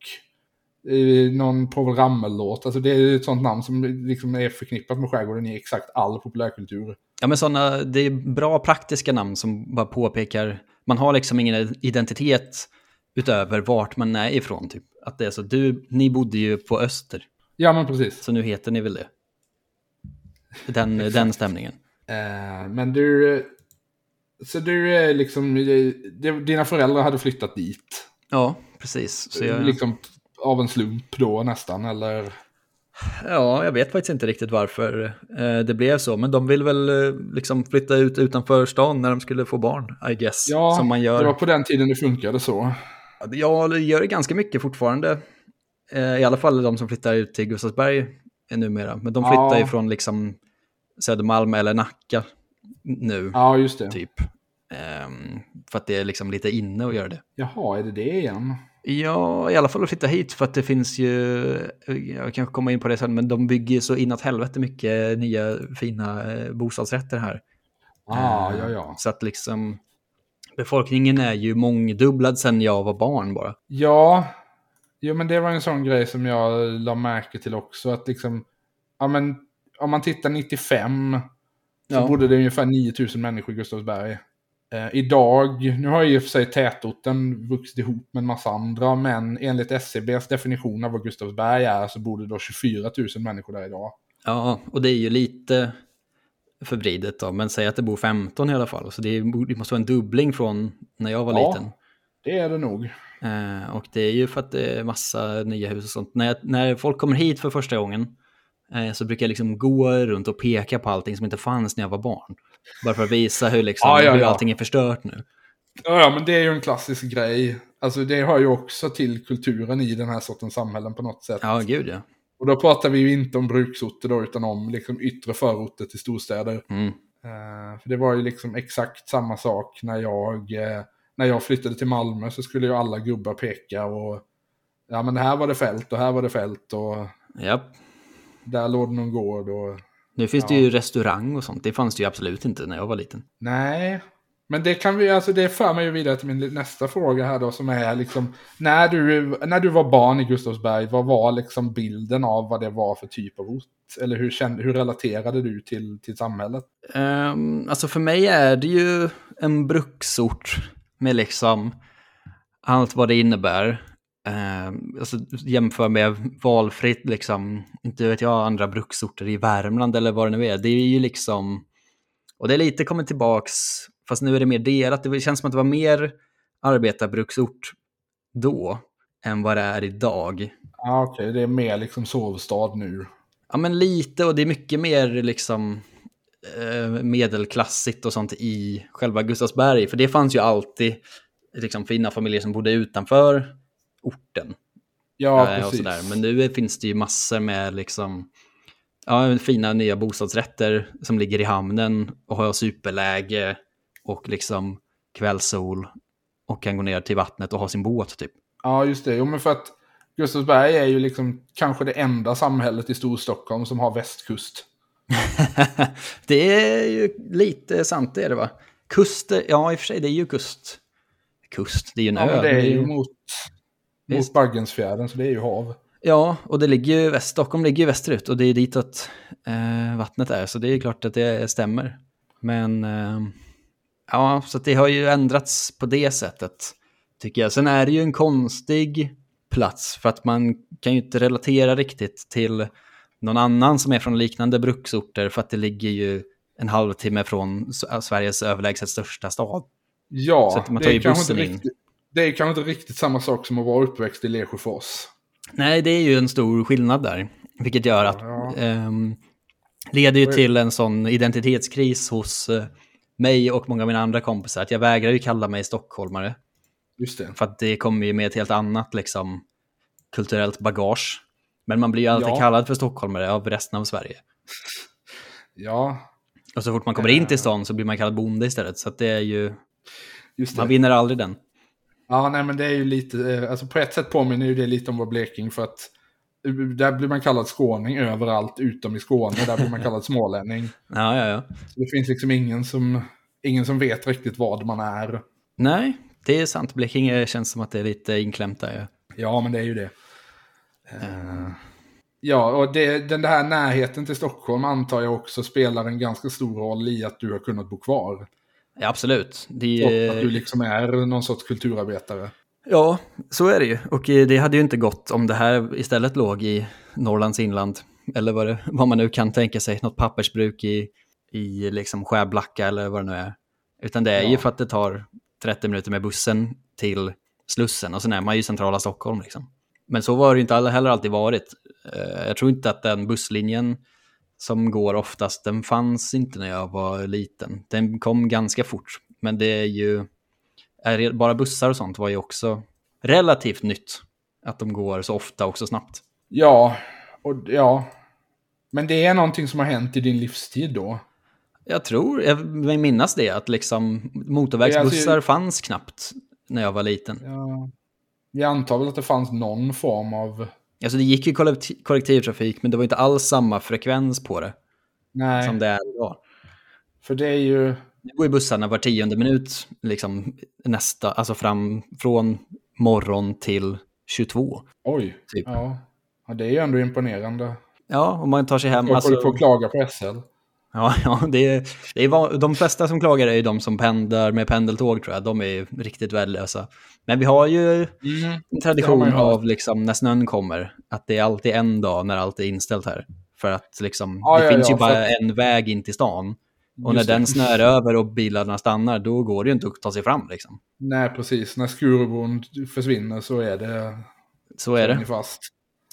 eh, någon Povel Ramel-låt. Alltså det är ett sånt namn som liksom är förknippat med skärgården i exakt all populärkultur. Ja men såna, det är bra praktiska namn som bara påpekar, man har liksom ingen identitet utöver vart man är ifrån. Typ. Att det är så, du, ni bodde ju på Öster, Ja men precis. så nu heter ni väl det. Den, den stämningen. Eh, men du... Så du är liksom... Dina föräldrar hade flyttat dit. Ja, precis. Så jag, Liksom av en slump då nästan, eller? Ja, jag vet faktiskt inte riktigt varför eh, det blev så, men de vill väl eh, liksom flytta ut utanför stan när de skulle få barn, I guess. Ja, som man gör. det var på den tiden det funkade så. Ja, det gör det ganska mycket fortfarande. I alla fall de som flyttar ut till Gustavsberg numera. Men de flyttar Ja. från liksom Södermalm eller Nacka nu, Ja, just det. typ. Ehm, för att det är liksom lite inne att göra det. Jaha, är det det igen? Ja, i alla fall att flytta hit för att det finns ju, jag kanske kommer in på det sen, men de bygger så inåt helvete mycket nya fina eh, bostadsrätter här. Ah, Eh, ja, ja. Så att liksom befolkningen är ju mångdubblad sedan jag var barn bara. Ja, jo, men det var en sån grej som jag la märke till också. Att liksom, ja men om man tittar 95 så Ja. bodde det ungefär 9000 människor i Gustavsberg. Eh, idag, nu har ju i och för sig tätorten vuxit ihop med en massa andra, men enligt SCBs definition av vad Gustavsberg är så bor det då 24 000 människor där idag. Ja, och det är ju lite förvridet då, men säg att det bor 15 i alla fall. Så det, är, det måste vara en dubbling från när jag var Ja. liten. Det är det nog. Eh, och det är ju för att det är massa nya hus och sånt. När, jag, när folk kommer hit för första gången så brukar jag liksom gå runt och peka på allting som inte fanns när jag var barn. Bara för att visa hur, liksom, Ja, ja, hur allting är förstört nu. Ja, ja, men det är ju en klassisk grej. Alltså det hör ju också till kulturen i den här sortens samhällen på något sätt. Ja, gud ja. Och då pratar vi ju inte om bruksorter då, utan om liksom yttre förorter till storstäder. Mm. Eh, för det var ju liksom exakt samma sak när jag, eh, när jag flyttade till Malmö så skulle ju alla gubbar peka och ja men här var det fält och här var det fält och Japp. Där låg det någon gård och Nu finns Ja. det ju restaurang och sånt. Det fanns det ju absolut inte när jag var liten. nej. Men det kan vi, alltså det för mig ju vidare till min nästa fråga här då som är liksom när du, när du var barn i Gustavsberg, vad var liksom bilden av vad det var för typ av ort? Eller hur, kände, hur relaterade du till, till samhället? Um, alltså för mig är det ju en bruksort med liksom allt vad det innebär. Um, alltså jämför med valfritt, liksom, inte vet jag, andra bruksorter i Värmland eller vad det nu är. Det är ju liksom, och det är lite kommit tillbaks, fast nu är det mer delat. Det känns som att det var mer arbetarbruksort då än vad det är idag. Ja okej, det är mer liksom sovstad nu. Ja, men lite och det är mycket mer liksom eh, medelklassigt och sånt i själva Gustavsberg. För det fanns ju alltid liksom fina familjer som bodde utanför orten. Ja, eh, och precis. sådär. Men nu finns det ju massor med liksom ja, fina nya bostadsrätter som ligger i hamnen och har superläge och liksom kvällssol och kan gå ner till vattnet och ha sin båt typ. Ja, just det. Jo, men för att Gustavsberg är ju liksom kanske det enda samhället i Storstockholm som har västkust. det är ju lite sant det är det va? Kust, ja i och för sig det är ju kust. Kust, det är ju en Ja, ö. det är ju mot, mot. Baggensfjärden, så det är ju hav. Ja, och det ligger ju väst, Stockholm ligger ju västerut och det är ditåt eh, vattnet är, så det är klart att det stämmer. Men eh, ja, så det har ju ändrats på det sättet, tycker jag. Sen är det ju en konstig plats, för att man kan ju inte relatera riktigt till någon annan som är från liknande bruksorter, för att det ligger ju en halvtimme från Sveriges överlägset största stad. Ja, Så att man det tar är, ju bussen inte in. riktigt, det är kanske inte riktigt samma sak som att vara uppväxt i Lesjöfors. Nej, det är ju en stor skillnad där. Vilket gör att Ja. ehm, leder ju till en sån identitetskris hos eh, mig och många av mina andra kompisar. Att jag vägrar ju kalla mig stockholmare. Just det. För att det kommer ju med ett helt annat liksom, kulturellt bagage. Men man blir ju alltid Ja. kallad för stockholmare av resten av Sverige. Ja, Och så fort man kommer in Eh. till stan så blir man kallad bonde istället. Så det är ju, just man det. vinner aldrig den. Ja, nej men det är ju lite, eh, alltså på ett sätt påminner ju det lite om vår Bleking för att eh, där blir man kallad skåning överallt utom i Skåne, där blir man kallad smålänning. Ja, ja, ja. Så det finns liksom ingen som, ingen som vet riktigt vad man är. Nej, det är sant. Blekinge känns som att det är lite inklämt där. Ja. Ja, men det är ju det. Eh, Ja, och det, den här närheten till Stockholm antar jag också spelar en ganska stor roll i att du har kunnat bo kvar. Ja, absolut. Det Och att du liksom är någon sorts kulturarbetare. Ja, så är det ju. Och eh, det hade ju inte gått om det här istället låg i Norrlands inland. Eller vad, det, vad man nu kan tänka sig, något pappersbruk i, i liksom Skärblacka eller vad det nu är. Utan det är ju Ja. för att det tar 30 minuter med bussen till Slussen och sen är man ju i centrala Stockholm. Liksom. Men så var det inte heller alltid varit. Eh, jag tror inte att den busslinjen som går oftast, den fanns inte när jag var liten. Den kom ganska fort, men det är ju, bara bussar och sånt var ju också relativt nytt. Att de går så ofta och så snabbt. Ja, och ja. Men det är någonting som har hänt i din livstid då? Jag tror, jag vill minnas det, att liksom motorvägsbussar alltså, fanns knappt när jag var liten. Ja. Vi antar väl att det fanns någon form av... Alltså det gick ju kollektivtrafik, men det var inte alls samma frekvens på det. Nej. Som det är idag. För det är ju... Nu går ju bussarna var tionde minut, liksom nästa, alltså fram från morgon till 22. Oj, typ. ja. ja. Det är ju ändå imponerande. Ja, om man tar sig hem. Jag alltså... på att klaga på SL. Ja, ja det är, det är, de flesta som klagar är ju de som pendlar med pendeltåg tror jag. De är riktigt värdelösa. Men vi har ju mm, en tradition av liksom, när snön kommer, att det är alltid en dag när allt är inställt här. För att liksom, ja, det ja, finns ja, ju bara för... en väg in till stan. Och när den snör över och bilarna stannar, då går det ju inte att ta sig fram. Liksom. Nej, precis. När Skurubron försvinner så är det... Så är det. Fast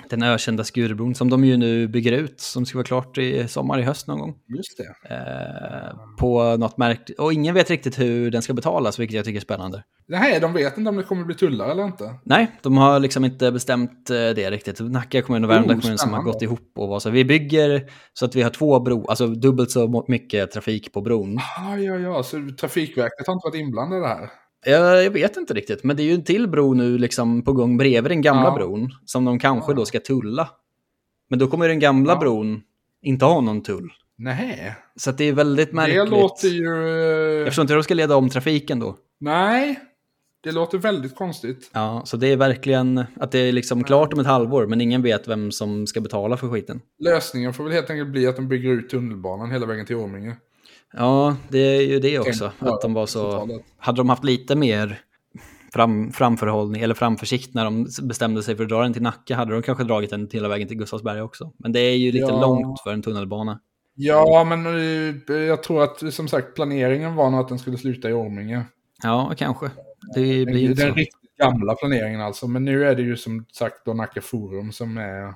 den ökända Skurubron som de ju nu bygger ut, som ska vara klart i sommar, i höst någon gång. Just det. Eh, på något märkt, och ingen vet riktigt hur den ska betalas, vilket jag tycker är spännande. Nej, de vet inte om det kommer bli tullar eller inte. Nej, de har liksom inte bestämt eh, det riktigt. Nacka kommun och Värmdö oh, kommun som har gått ihop och var så. Vi bygger så att vi har två bro, alltså dubbelt så mycket trafik på bron. Ah, ja, ja, så Trafikverket har inte varit inblandade här? Jag, jag vet inte riktigt, men det är ju en till bro nu liksom på gång bredvid den gamla ja. bron som de kanske ja. då ska tulla. Men då kommer den gamla ja. bron inte ha någon tull. Nej. Så det är väldigt märkligt. Det låter ju... Jag förstår inte hur de ska leda om trafiken då. Nej, det låter väldigt konstigt. Ja, så det är verkligen att det är liksom klart om ett halvår, men ingen vet vem som ska betala för skiten. Lösningen får väl helt enkelt bli att de bygger ut tunnelbanan hela vägen till Orminge. Ja, det är ju det också. Att de var så... Hade de haft lite mer fram, framförhållning eller framförsikt när de bestämde sig för att dra den till Nacka hade de kanske dragit den hela vägen till Gustavsberg också. Men det är ju lite ja. långt för en tunnelbana. Ja, men eh, jag tror att som sagt planeringen var nog att den skulle sluta i Orminge. Ja, kanske. Det blir den, den riktigt gamla planeringen alltså. Men nu är det ju som sagt då Nacka Forum som är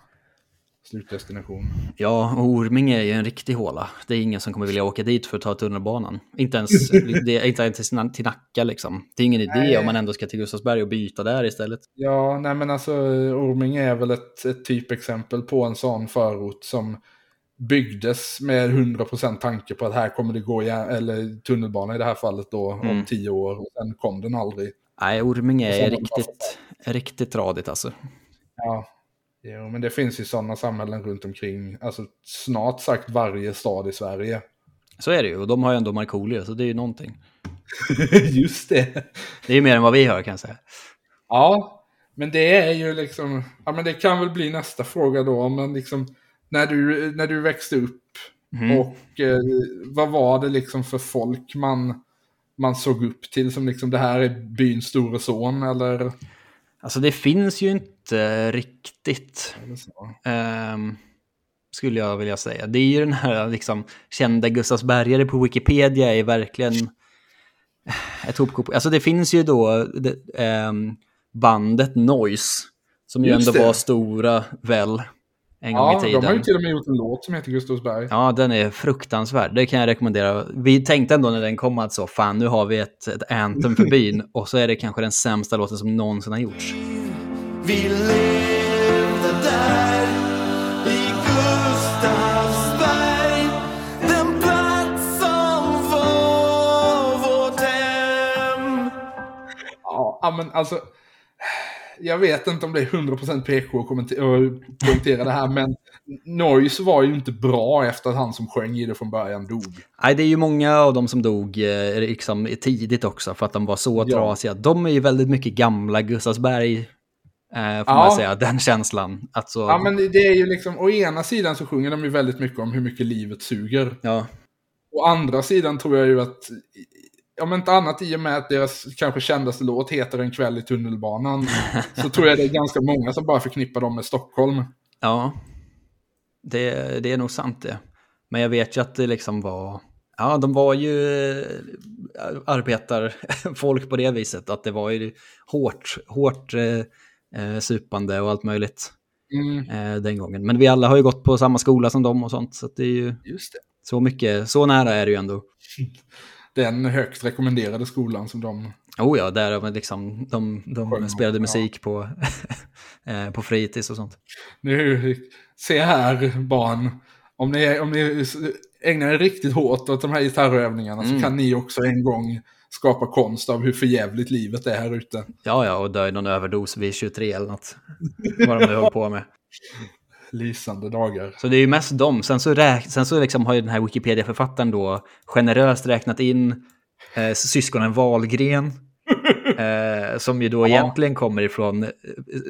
slutdestination. Ja, Orminge är ju en riktig håla. Det är ingen som kommer vilja åka dit för att ta tunnelbanan. Inte ens, det, inte ens till Nacka liksom. Det är ingen idé nej. om man ändå ska till Gustavsberg och byta där istället. Ja, nej men alltså Orminge är väl ett, ett typexempel på en sån förort som byggdes med 100% tanke på att här kommer det gå, eller tunnelbana i det här fallet då, mm. om tio år. Och sen kom den aldrig. Nej, Orminge är riktigt, riktigt tradigt alltså. Ja, Jo, men det finns ju sådana samhällen runt omkring, alltså snart sagt varje stad i Sverige. Så är det ju, och de har ju ändå Markoolio, så det är ju någonting. Just det. Det är ju mer än vad vi har kan jag säga. Ja, men det är ju liksom, ja men det kan väl bli nästa fråga då, men liksom när du, när du växte upp mm. och eh, vad var det liksom för folk man, man såg upp till som liksom det här är byns store son eller? Alltså det finns ju inte riktigt. Um, skulle jag vilja säga. Det är ju den här liksom, kända Gustavsbergare på Wikipedia är verkligen ett hopkok. Alltså det finns ju då det, um, bandet Noise. Som ju Just ändå det. var stora väl en ja, gång i tiden. de har ju till och med gjort en låt som heter Gustavsberg. Ja, den är fruktansvärd. Det kan jag rekommendera. Vi tänkte ändå när den kom att så, fan nu har vi ett, ett anthem för byn. och så är det kanske den sämsta låten som någonsin har gjorts. Vi levde där i Gustavsberg Den plats som var vårt hem Ja, men alltså jag vet inte om det är 100% PK att kommentera det här, men Noise var ju inte bra efter att han som sjöng i det från början dog. Nej, det är ju många av dem som dog eh, liksom, tidigt också för att de var så ja. trasiga. De är ju väldigt mycket gamla Gustavsberg, eh, får ja. man säga, den känslan. Alltså... Ja, men det är ju liksom, å ena sidan så sjunger de ju väldigt mycket om hur mycket livet suger. Ja. Å andra sidan tror jag ju att om inte annat i och med att deras kanske kändaste låt heter En kväll i tunnelbanan, så tror jag det är ganska många som bara förknippar dem med Stockholm. Ja, det, det är nog sant det. Men jag vet ju att det liksom var, ja de var ju eh, arbetarfolk på det viset, att det var ju hårt, hårt eh, supande och allt möjligt Mm, eh, den gången. Men vi alla har ju gått på samma skola som dem och sånt, så det är ju just det. så mycket, så nära är det ju ändå. Den högt rekommenderade skolan som de... Oh ja, där man liksom, de, de Sjöng, spelade ja. musik på, eh, på fritids och sånt. Nu, se här barn, om ni, om ni ägnar er riktigt hårt åt de här gitarrövningarna Mm. så kan ni också en gång skapa konst av hur förjävligt livet är här ute. Ja, ja, och dö i någon överdos vid 23 eller något. Vad de nu håller på med. Lysande dagar. Så det är ju mest dem. Sen så, räk- sen så liksom har ju den här Wikipedia-författaren då generöst räknat in eh, syskonen Wahlgren. Eh, som ju då Ja. egentligen kommer ifrån eh,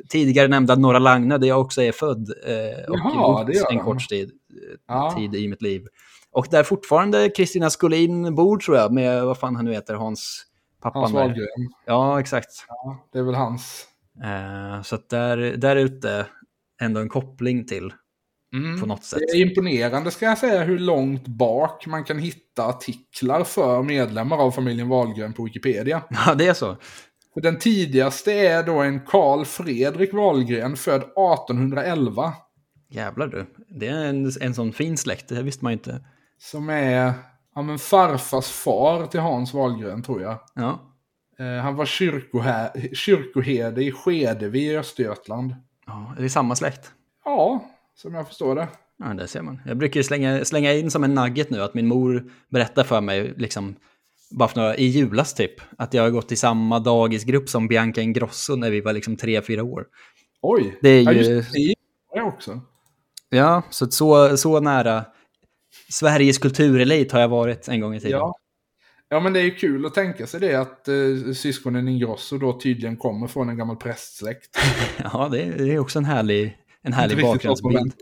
tidigare nämnda Norra Lagna där jag också är född. Eh, och Jaha, det en kort tid, Ja. tid i mitt liv. Och där fortfarande Kristina Skolin bor tror jag med, vad fan han nu heter, Hans pappan Hans. Wahlgren. Ja, exakt. Ja, det är väl hans. Eh, så att där, där ute ändå en koppling till Mm. på något sätt. Det är imponerande ska jag säga hur långt bak man kan hitta artiklar för medlemmar av familjen Wahlgren på Wikipedia. Ja, det är så. För den tidigaste är då en Karl Fredrik Wahlgren född 1811. Jävlar du. Det är en, en sån fin släkt, det visste man inte. Som är ja, men farfars far till Hans Wahlgren tror jag. Ja, Eh, han var kyrkoherde i Skedevi i Östergötland. ja är det samma släkt? Ja, som jag förstår det. Ja, det ser man. Jag brukar slänga, slänga in som en nugget nu att min mor berättar för mig, liksom, bara för några, i julas typ, att jag har gått i samma dagisgrupp som Bianca Ingrosso när vi var liksom tre, fyra år. Oj, Det är ja, ju- just det. Också. Ja, så, så, så nära Sveriges kulturelit har jag varit en gång i tiden. Ja. ja, men det är ju kul att tänka sig det att eh, syskonen Ingrosso då tydligen kommer från en gammal prästsläkt. Ja, det, är- det är också en härlig, en härlig bakgrundsbild.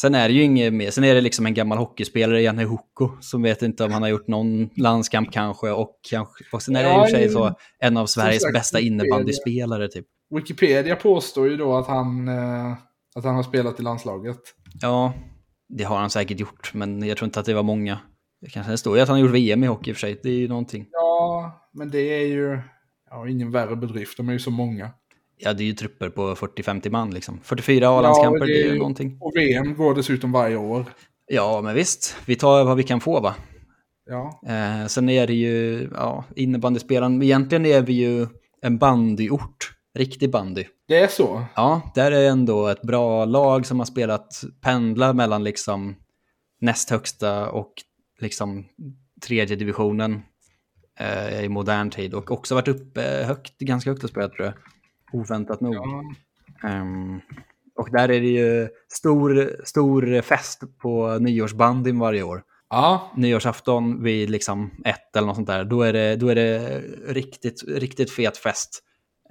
Sen är det ju inget mer. Sen är det liksom en gammal hockeyspelare, Janne Hukko, som vet inte om han har gjort någon landskamp kanske. Och, kanske, och sen är det i och för sig Ja, så en av Sveriges sagt, bästa innebandyspelare typ. Wikipedia påstår ju då att han, eh, att han har spelat i landslaget. Ja, det har han säkert gjort, men jag tror inte att det var många. Det kanske det står ju att han har gjort VM i hockey i och för sig. Det är ju någonting. Ja, men det är ju ja, ingen värre bedrift. De är ju så många. Ja, det är ju trupper på 40-50 man liksom. 44 A-landskamper, Ja, det är ju- någonting. Och VM går dessutom varje år. Ja, men visst. Vi tar vad vi kan få va. Ja, Eh, sen är det ju, ja, innebandyspelaren. Egentligen är vi ju en bandyort. Riktig bandy. Det är så. Ja, där är ändå ett bra lag som har spelat pendla mellan liksom näst högsta och liksom tredje divisionen eh, i modern tid och också varit uppe högt, ganska högt och spelat tror jag. Oväntat nog. Ja. Ehm, och där är det ju stor, stor fest på nyårsbandyn varje år. ja, Nyårsafton vid liksom ett eller något sånt där, då är det, då är det riktigt, riktigt fet fest.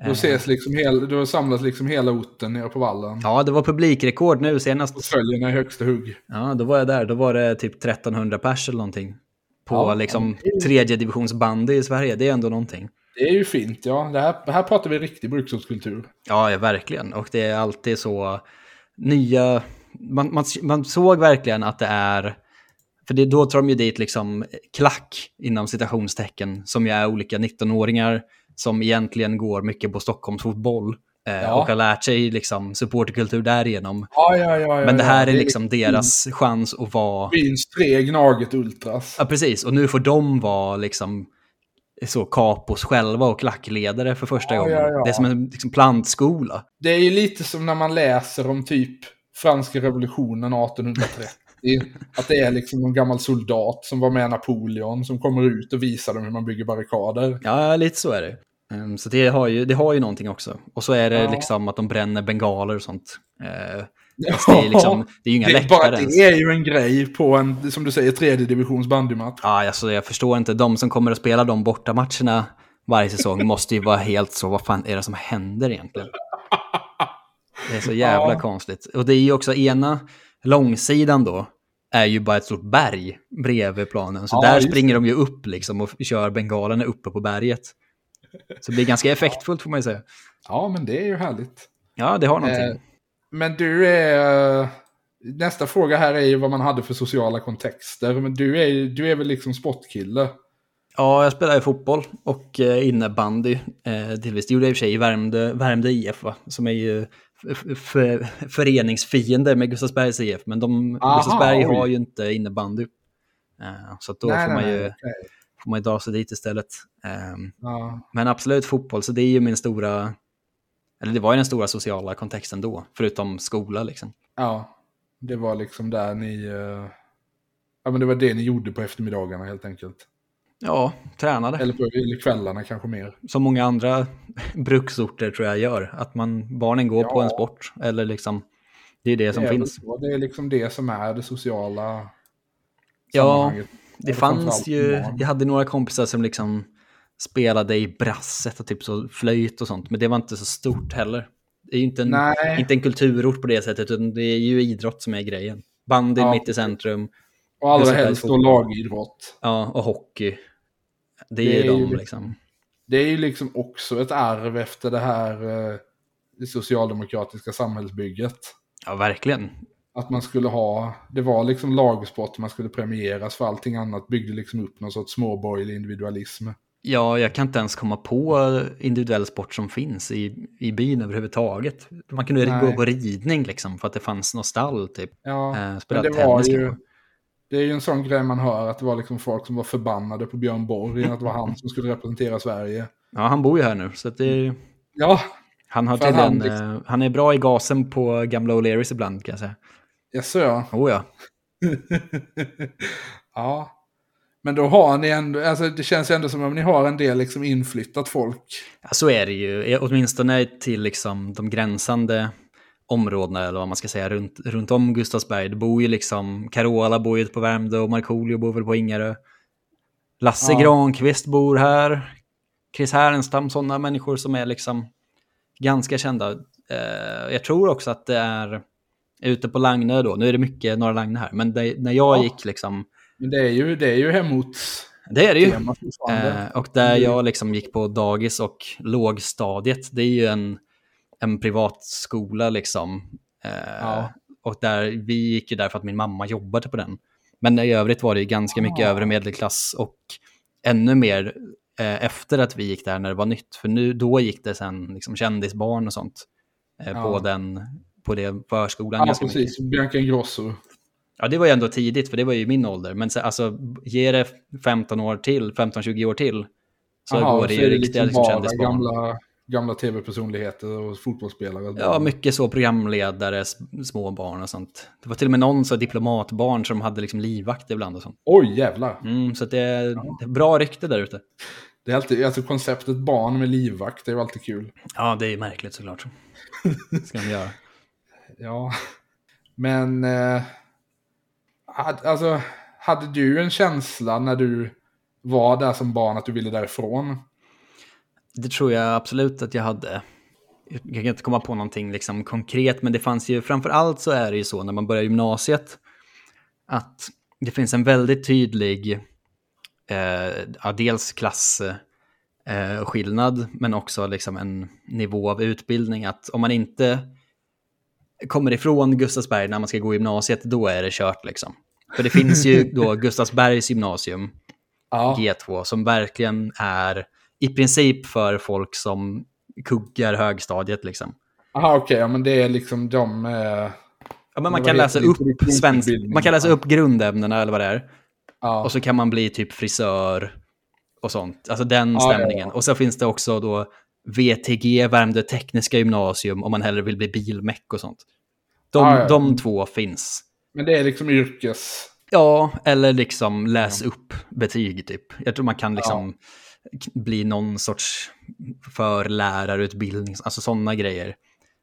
Då, ses liksom hel, då samlas liksom hela orten nere på vallen. Ja, det var publikrekord nu senast. följerna i högsta hugg. Ja, då var jag där. Då var det typ 1300 pers eller någonting. På Ja, liksom tredje divisionsbandy i Sverige. Det är ändå någonting. Det är ju fint, ja. Det här, här pratar vi riktig bruksortskultur. Ja, ja, verkligen. Och det är alltid så nya... Man, man, man såg verkligen att det är... För det, då tar de ju dit liksom klack inom citationstecken som ju är olika 19-åringar som egentligen går mycket på Stockholms fotboll. Eh, Ja. Och har lärt sig liksom supporterkultur därigenom. Ja, ja, ja. Men det här är liksom deras chans att vara... Byns tre Gnaget Ultras. Ja, precis. Och nu får de vara liksom så kapos själva och klackledare för första Ja, gången. ja, ja. Det är som en liksom, plantskola. Det är ju lite som när man läser om typ franska revolutionen 1830. att det är liksom en gammal soldat som var med Napoleon som kommer ut och visar dem hur man bygger barrikader. Ja, lite så är det. Ehm, Så det har, ju, det har ju någonting också. Och så är det Ja. liksom att de bränner bengaler och sånt. Eh, fast det, är liksom, det är ju inga det, bara, ens. det är ju en grej på en, som du säger, tredje divisions bandymatch. Ja, alltså, jag förstår inte. De som kommer att spela de bortamatcherna varje säsong måste ju vara helt så, vad fan är det som händer egentligen? Det är så jävla Ja. konstigt. Och det är ju också ena långsidan då, är ju bara ett stort berg bredvid planen. Så Ja, där springer de ju upp liksom och kör bengalerna uppe på berget. Så det blir ganska effektfullt får man ju säga. Ja, men det är ju härligt. Ja, det har någonting. Eh, Men du är... Nästa fråga här är ju vad man hade för sociala kontexter. Men du är, ju- du är väl liksom sportkille? Ja, jag spelade fotboll och eh, innebandy. Eh, delvis. Det gjorde jag i och för sig i Värmdö, Värmdö IF, va? som är ju föreningsfiender med Gustavsbergs IF. Men de, Aha, Gustavsberg oj. har ju inte innebandy. Eh, så då nej, får, man nej, ju, okay. Får man ju dra sig dit istället. Eh, ja. Men absolut fotboll, så det är ju min stora... Eller det var ju den stora sociala kontexten då, förutom skola liksom. Ja, det var liksom där ni... Uh... Ja, men det var det ni gjorde på eftermiddagarna helt enkelt. Ja, tränade. Eller på kvällarna kanske mer. Som många andra bruksorter tror jag gör. Att man, barnen går ja. på en sport. Eller liksom, det är det som det är finns. Det är liksom det som är det sociala Ja, det fanns ju, jag hade några kompisar som liksom spelade i brasset och typ så flöjt och sånt. Men det var inte så stort heller. Det är ju inte en, inte en kulturort på det sättet, utan det är ju idrott som är grejen. Bandy ja. mitt i centrum. Och allra helst då lagidrott. Ja, och hockey. Det är, det är ju de liksom. Det är ju liksom också ett arv efter det här eh, det socialdemokratiska samhällsbygget. Ja, verkligen. Att man skulle ha, det var liksom lagsport man skulle premieras för allting annat byggde liksom upp någon sorts småborgerlig individualism. Ja, jag kan inte ens komma på individuell sport som finns i, i byn överhuvudtaget. Man kunde Nej. gå på ridning liksom för att det fanns något stall typ. Ja, eh, men det var ju, det är ju en sån grej man hör att det var liksom folk som var förbannade på Björn Borg, att det var han som skulle representera Sverige. Ja, han bor ju här nu, så att det Ja. Han har tydligen, han, liksom... eh, han är bra i gasen på gamla O'Learys ibland kan jag säga. Jaså ja. Oh ja. ja. Men då har ni ändå, alltså det känns ju ändå som om ni har en del liksom inflyttat folk. Ja, så är det ju. Åtminstone till liksom de gränsande områdena, eller vad man ska säga, runt, runt om Gustavsberg. Det bor ju liksom, Carola bor ju på Värmdö och Markoolio bor väl på Ingarö. Lasse ja. Granqvist bor här. Chris Härenstam, sådana människor som är liksom ganska kända. Eh, jag tror också att det är ute på Lagnö då, nu är det mycket Norra Lagnö här, men det, när jag ja. gick liksom... Men det är ju, det är ju hemot... Det är det ju. Eh, och där jag liksom gick på dagis och lågstadiet, det är ju en, en privat skola liksom. Eh, ja. Och där, vi gick ju där för att min mamma jobbade på den. Men i övrigt var det ju ganska mycket ja. övre medelklass och ännu mer eh, efter att vi gick där när det var nytt. För nu, då gick det sen liksom kändisbarn och sånt eh, ja. på den på det förskolan. Ja, precis. Mycket. Bianca Ingrosso. Ja, det var ju ändå tidigt, för det var ju min ålder. Men så, alltså, ge det 15 år till, 15-20 år till, så Aha, går det ju riktiga liksom kändisbarn. Gamla, gamla tv-personligheter och fotbollsspelare. Ja, mycket så programledare, små barn och sånt. Det var till och med någon så diplomatbarn som hade liksom livvakt ibland och sånt. Oj, jävlar. Mm, så det är, ja. det bra rykte där ute. Det är alltid, alltså konceptet barn med livvakt, det är ju alltid kul. Ja, det är märkligt såklart. ska de göra ja. Men, eh, alltså, hade du en känsla när du var där som barn att du ville därifrån? Det tror jag absolut att jag hade. Jag kan inte komma på någonting liksom konkret, men det fanns ju, framför allt så är det ju så när man börjar gymnasiet, att det finns en väldigt tydlig, eh, dels klasskillnad, eh, men också liksom en nivå av utbildning, att om man inte kommer ifrån Gustavsberg när man ska gå gymnasiet, då är det kört liksom. För det finns ju då Gustavsbergs gymnasium, ja. G2, som verkligen är i princip för folk som kuggar högstadiet liksom. Jaha, okej, okay, ja, men det är liksom de... Eh... Ja, men man kan läsa upp svensk, man kan läsa upp grundämnena eller vad det är. Ja. Och så kan man bli typ frisör och sånt. Alltså den ja, stämningen. Ja, och så finns det också då VTG, Värmdö tekniska gymnasium, om man hellre vill bli bilmäck och sånt. De, ah, ja. de två finns. Men det är liksom yrkes... Ja, eller liksom läs upp betyg typ. Jag tror man kan liksom ja. bli någon sorts förlärarutbildning, alltså sådana grejer.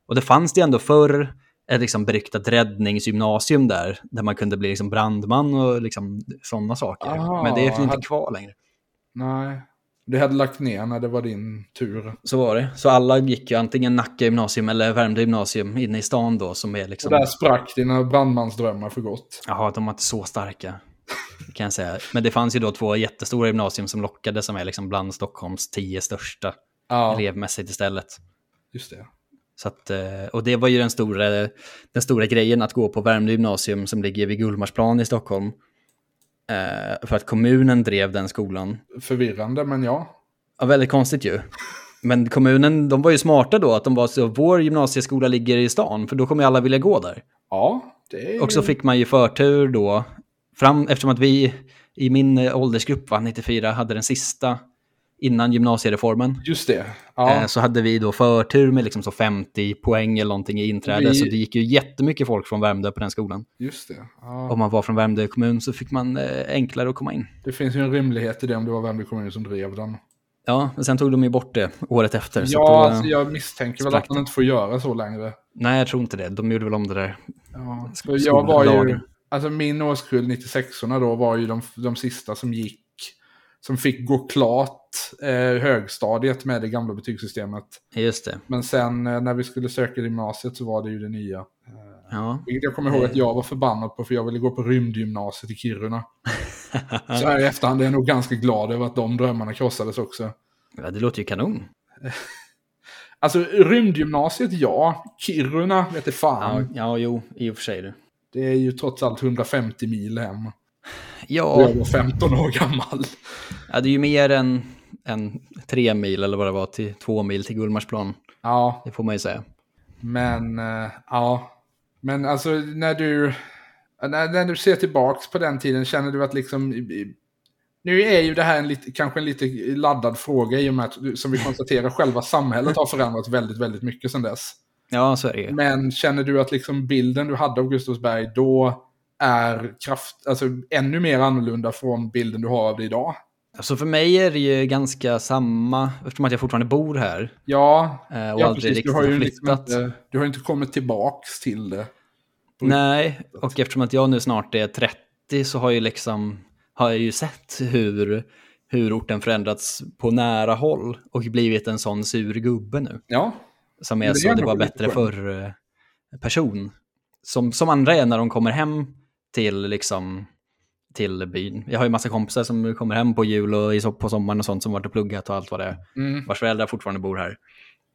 Och det fanns det ändå förr ett liksom beryktat räddningsgymnasium där, där man kunde bli liksom brandman och liksom sådana saker. Aha, Men det är inte kvar längre. Nej, du hade lagt ner när det var din tur. Så var det. Så alla gick ju antingen Nacka gymnasium eller Värmdö gymnasium inne i stan då som är liksom... Och där sprack dina brandmansdrömmar för gott. Jaha, de var inte så starka. Kan jag säga. Men det fanns ju då två jättestora gymnasium som lockade som är liksom bland Stockholms tio största ja. elevmässigt istället. Just det. Så att, eh, och det var ju den stora, den stora grejen att gå på Värmdö gymnasium som ligger vid Gullmarsplan i Stockholm. Eh, för att kommunen drev den skolan. Förvirrande, men ja. Ja, väldigt konstigt ju. Men kommunen, de var ju smarta då, att de var så, vår gymnasieskola ligger i stan, för då kommer ju alla vilja gå där. Ja, det är Och så fick man ju förtur då, fram, eftersom att vi i min åldersgrupp, va, 94, hade den sista innan gymnasiereformen. Just det. Ja. Eh, Så hade vi då förtur med liksom så 50 poäng eller någonting i inträde, Vi- så det gick ju jättemycket folk från Värmdö på den skolan. Just det. Ja. Om man var från Värmdö kommun så fick man eh, enklare att komma in. Det finns ju en rimlighet i det om det var Värmdö kommun som drev den. Ja, men sen tog de ju bort det året efter. Ja, då, eh, alltså, jag misstänker väl att man inte får göra så längre. Nej, jag tror inte det. De gjorde väl om det där. Ja, jag var ju, alltså min årskull 96orna då var ju de, de sista som gick, som fick gå klart eh, högstadiet med det gamla betygssystemet. Just det. Men sen eh, när vi skulle söka gymnasiet så var det ju det nya. Ja. Vilket jag kommer ihåg att jag var förbannad på för jag ville gå på rymdgymnasiet i Kiruna. så här i efterhand är jag nog ganska glad över att de drömmarna krossades också. ja, det låter ju kanon. Alltså rymdgymnasiet ja, Kiruna vet jag fan. Ja, ja, jo, i och för sig. Det. Det är ju trots allt 150 mil hem. Ja, jag var 15 år gammal. ja, det är ju mer än, än tre mil eller vad det var till två mil till Gullmarsplan. Ja, Det får man ju säga. men eh, ja. Men alltså när du, när, när du ser tillbaks på den tiden känner du att liksom nu är ju det här en lite, kanske en lite laddad fråga i och med att, som vi konstaterar, själva samhället har förändrats väldigt, väldigt mycket sedan dess. Ja, så är det ju. Men känner du att liksom bilden du hade av Gustavsberg då är kraft, alltså ännu mer annorlunda från bilden du har av det idag? Alltså för mig är det ju ganska samma, eftersom att jag fortfarande bor här Ja, eh, och ja aldrig precis. riktigt Du har ju liksom flyttat. inte, du har inte kommit tillbaks till det. Nej, och eftersom att jag nu snart är 30 så har, ju liksom, har jag ju sett hur, hur orten förändrats på nära håll och blivit en sån sur gubbe nu. Ja, Som är det är så, det var bättre skönt. för eh, person. Som, som andra är när de kommer hem till liksom till byn. Jag har ju massa kompisar som kommer hem på jul och på sommaren och sånt som varit och pluggat och allt vad det är. mm. Vars föräldrar fortfarande bor här.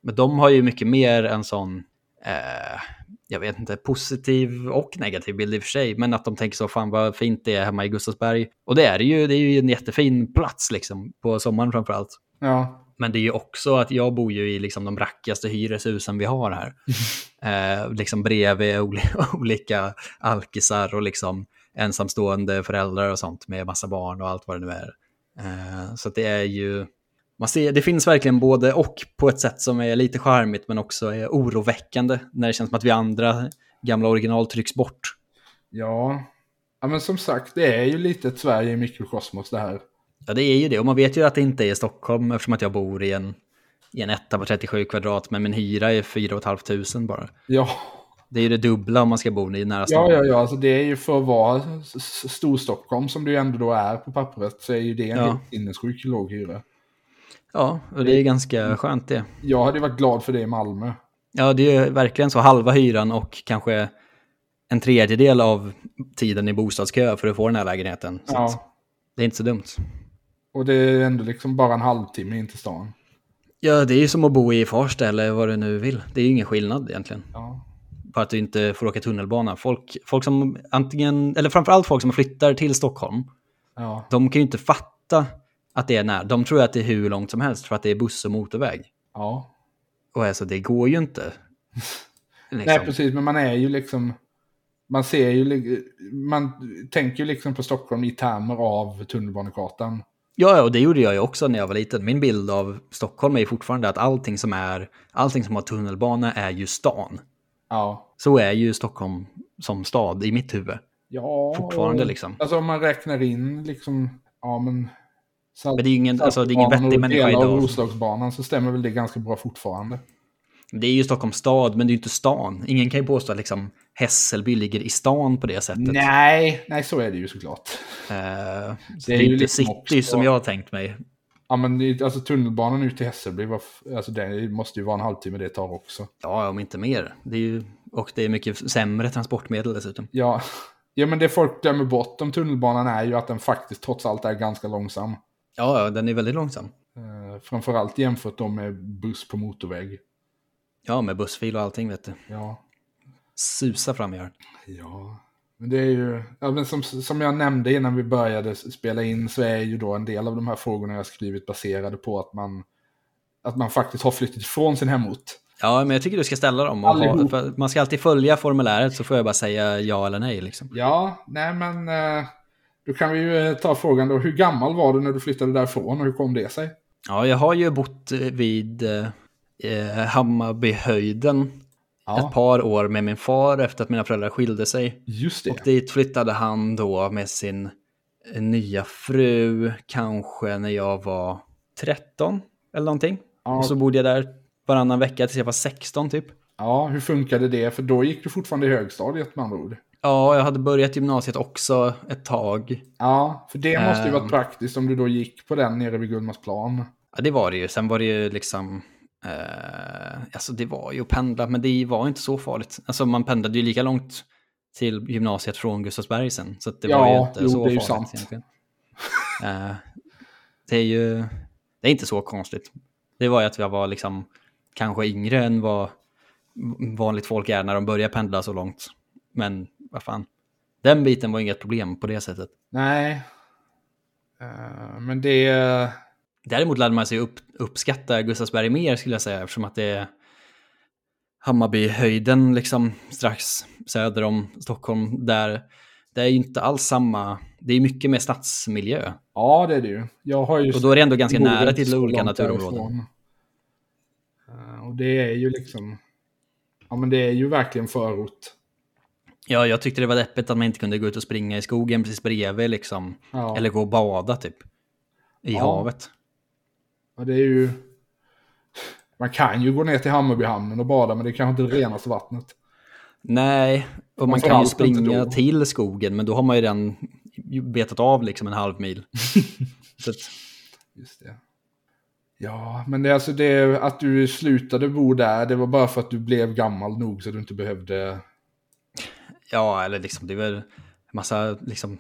Men de har ju mycket mer en sån, eh, jag vet inte, positiv och negativ bild i och för sig. Men att de tänker så, fan vad fint det är hemma i Gustavsberg. Och det är det ju, det är ju en jättefin plats liksom, på sommaren framför allt. ja. Men det är ju också att jag bor ju i liksom de rackigaste hyreshusen vi har här. eh, liksom bredvid oli- olika alkisar och liksom ensamstående föräldrar och sånt med massa barn och allt vad det nu är. Eh, så att det är ju, man ser, det finns verkligen både och på ett sätt som är lite charmigt men också är oroväckande när det känns som att vi andra gamla original trycks bort. Ja. ja, men som sagt, det är ju lite ett Sverige i mikrokosmos det här. Ja, det är ju det. Och man vet ju att det inte är Stockholm eftersom att jag bor i en, i en etta på 37 kvadrat, men min hyra är 4 500 bara. Ja, Det är ju det dubbla om man ska bo i nära stan. ja, ja, ja. Alltså, det är ju för att vara Storstockholm som ju ändå då är på pappret så är ju det en Ja. sinnessjuk låg hyra. Ja, och det är ganska skönt det. Jag hade varit glad för det i Malmö. Ja, det är ju verkligen så halva hyran och kanske en tredjedel av tiden i bostadskö för att få den här lägenheten. Så Ja. det är inte så dumt. Och det är ändå liksom bara en halvtimme in till stan. Ja, det är ju som att bo i Farsta eller vad du nu vill. Det är ju ingen skillnad egentligen. Ja. Bara att du inte får åka tunnelbana. Folk, folk som antingen, eller framförallt folk som flyttar till Stockholm, Ja. de kan ju inte fatta att det är när. De tror att det är hur långt som helst för att det är buss och motorväg. ja. Och alltså, det går ju inte. Liksom. Nej, precis. Men man är ju liksom... Man ser ju... Man tänker ju liksom på Stockholm i termer av tunnelbanekartan. Ja, och det gjorde jag ju också när jag var liten. Min bild av Stockholm är fortfarande att allting som, är, allting som har tunnelbana är ju stan. Ja. Så är ju Stockholm som stad i mitt huvud. Ja. Fortfarande liksom. Alltså om man räknar in liksom... Ja, men... Salt, Men det är ju ingen, alltså, det är ingen vettig och människa delar av idag. Roslagsbanan så stämmer väl det ganska bra fortfarande. Det är ju Stockholms stad, men det är ju inte stan. Ingen kan ju påstå att liksom Hässelby ligger i stan på det sättet. Nej, nej så är det ju såklart. Eh, så det Det är, är ju inte liksom city också- som jag har tänkt mig. Ja, men det- alltså tunnelbanan ut till Hässelby, alltså det måste ju vara en halvtimme det tar också. Ja, om inte mer. Det är ju, och det är mycket sämre transportmedel dessutom. Ja. ja, men det folk glömmer bort om tunnelbanan är ju att den faktiskt trots allt är ganska långsam. Ja, ja, den är väldigt långsam. Eh, framförallt jämfört då med buss på motorväg. Ja, med bussfil och allting vet du. Ja. Susa fram gör. Ja. Men det är ju, ja, men som, som jag nämnde innan vi började spela in så är ju då en del av de här frågorna jag skrivit baserade på att man, att man faktiskt har flyttat ifrån sin hemort. Ja, men jag tycker du ska ställa dem. Ha, man ska alltid följa formuläret så får jag bara säga ja eller nej. Liksom. Ja, nej men eh, då kan vi ju eh, ta frågan då. Hur gammal var du när du flyttade därifrån och hur kom det sig? Ja, jag har ju bott vid eh, Hammarbyhöjden ja. ett par år med min far efter att mina föräldrar skilde sig. Just det. Och dit flyttade han då med sin nya fru, kanske när jag var 13 eller någonting. Ja. Och så bodde jag där varannan vecka tills jag var 16 typ. Ja, hur funkade det? För då gick du fortfarande i högstadiet med andra ord. Ja, jag hade börjat gymnasiet också ett tag. Ja, för det måste ju varit um, praktiskt om du då gick på den nere vid Gullmarsplan. Ja, det var det ju. Sen var det ju liksom... Eh, alltså det var ju att pendla, men det var inte så farligt. Alltså man pendlade ju lika långt till gymnasiet från Gustavsberg sen. Så det ja, var ju inte jo, så det är ju sant. egentligen. Eh, det är ju... Det är inte så konstigt. Det var ju att jag var liksom kanske yngre än vad vanligt folk är när de börjar pendla så långt. Men vad fan, den biten var inget problem på det sättet. Nej, uh, men det... Däremot lärde man sig upp, uppskatta Gustavsberg mer skulle jag säga eftersom att det är Hammarbyhöjden liksom strax söder om Stockholm där det är ju inte alls samma, det är mycket mer stadsmiljö. Ja, det är det ju. Jag har ju och då är det ändå ganska nära till olika naturområden. Uh, och det är ju liksom, ja men det är ju verkligen förort. Ja, jag tyckte det var deppigt att man inte kunde gå ut och springa i skogen precis bredvid liksom. Ja. Eller gå och bada typ. I ja. havet. Ja, det är ju... Man kan ju gå ner till Hammarbyhamnen och bada, men det är kanske inte det renaste vattnet. Nej, och man kan ju springa till skogen, men då har man ju redan betat av liksom en halv mil. Att... Just det. Ja, men det är alltså det att du slutade bo där, det var bara för att du blev gammal nog så du inte behövde Ja, eller liksom det är väl en massa liksom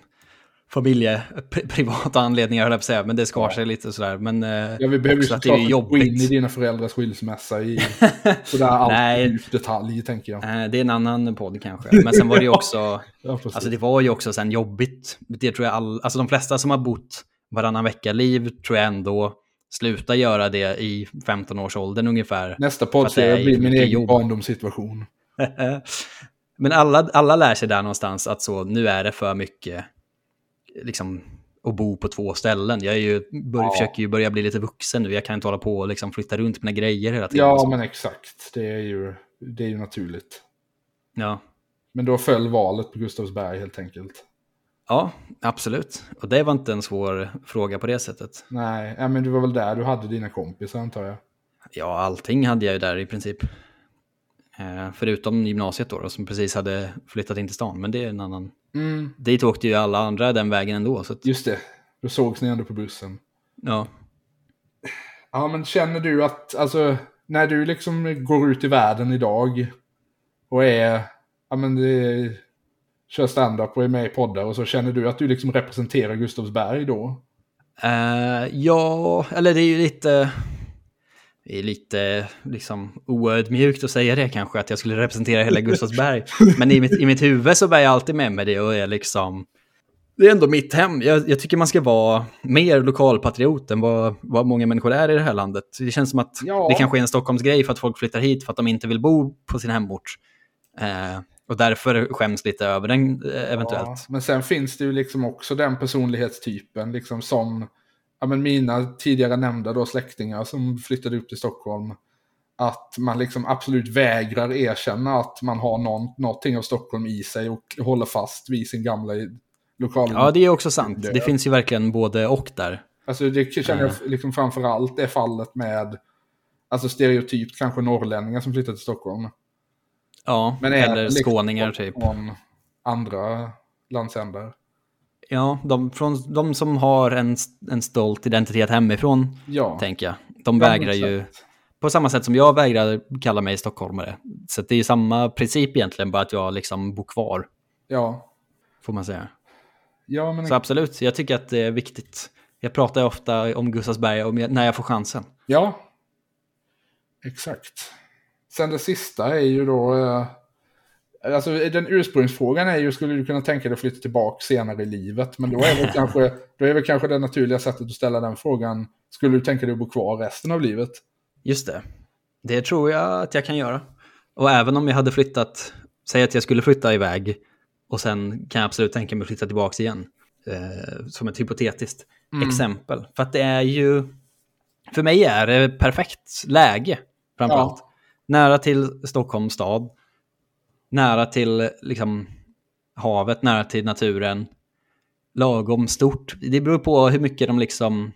familje, privata anledningar höll jag på att säga, men det skar ja. sig lite sådär. Men eh, ja, vi behöver ju såklart gå in i dina föräldrars skilsmässa i sådär allt detalj, tänker jag. Eh, det är en annan podd kanske. Men sen var det ju också, ja, alltså det var ju också sen jobbigt. Det tror jag all, alltså de flesta som har bott varannan vecka-liv tror jag ändå slutar göra det i 15-årsåldern ungefär. Nästa podd blir min egen barndomssituation. Men alla, alla lär sig där någonstans att så, nu är det för mycket liksom, att bo på två ställen. Jag är ju, bör, ja. försöker ju börja bli lite vuxen nu. Jag kan inte hålla på och liksom flytta runt mina grejer hela tiden. Ja, men exakt. Det är ju, det är ju naturligt. Ja. Men då föll valet på Gustavsberg helt enkelt. Ja, absolut. Och det var inte en svår fråga på det sättet. Nej, ja, men du var väl där du hade dina kompisar antar jag. Ja, allting hade jag ju där i princip. Eh, förutom gymnasiet då, då, som precis hade flyttat in till stan. Men det är en annan... Mm. Dit åkte ju alla andra den vägen ändå. Så att... Just det, då sågs ni ändå på bussen. Ja. Ja, men känner du att, alltså, när du liksom går ut i världen idag och är, ja men det, kör standup och är med i poddar och så, känner du att du liksom representerar Gustavsberg då? Uh, ja, eller det är ju lite är lite liksom, oödmjukt att säga det kanske, att jag skulle representera hela Gustavsberg. Men i mitt, i mitt huvud så bär jag alltid med mig det och är liksom... Det är ändå mitt hem. Jag, jag tycker man ska vara mer lokalpatriot än vad, vad många människor är i det här landet. Det känns som att ja. det kanske är en Stockholmsgrej för att folk flyttar hit för att de inte vill bo på sin hemort. Eh, och därför skäms lite över den eh, eventuellt. Ja, men sen finns det ju liksom också den personlighetstypen liksom som ja, men mina tidigare nämnda då släktingar som flyttade upp till Stockholm. Att man liksom absolut vägrar erkänna att man har någon, någonting av Stockholm i sig och håller fast vid sin gamla lokal. Ja, det är också sant. Det finns ju verkligen både och där. Alltså det känner jag liksom framförallt är fallet med alltså stereotypt kanske norrlänningar som flyttar till Stockholm. Ja, eller liksom skåningar typ. Från andra landsändar. Ja, de, från, de som har en, en stolt identitet hemifrån, ja. tänker jag. De vägrar ju, på samma sätt som jag vägrar kalla mig stockholmare. Så det är ju samma princip egentligen, bara att jag liksom bor kvar. Ja. Får man säga. Ja, men... Så absolut, jag tycker att det är viktigt. Jag pratar ofta om Gustavsberg om jag, när jag får chansen. Ja, exakt. Sen det sista är ju då, eh, Alltså den ursprungsfrågan är ju, skulle du kunna tänka dig att flytta tillbaka senare i livet? Men då är, väl kanske, då är väl kanske det naturliga sättet att ställa den frågan, skulle du tänka dig att bo kvar resten av livet? Just det. Det tror jag att jag kan göra. Och även om jag hade flyttat, säg att jag skulle flytta iväg och sen kan jag absolut tänka mig att flytta tillbaka igen. Eh, som ett hypotetiskt exempel. För att det är ju, för mig är det perfekt läge framförallt. Ja. Nära till Stockholms stad, nära till liksom, havet, nära till naturen, lagom stort. Det beror på hur mycket de liksom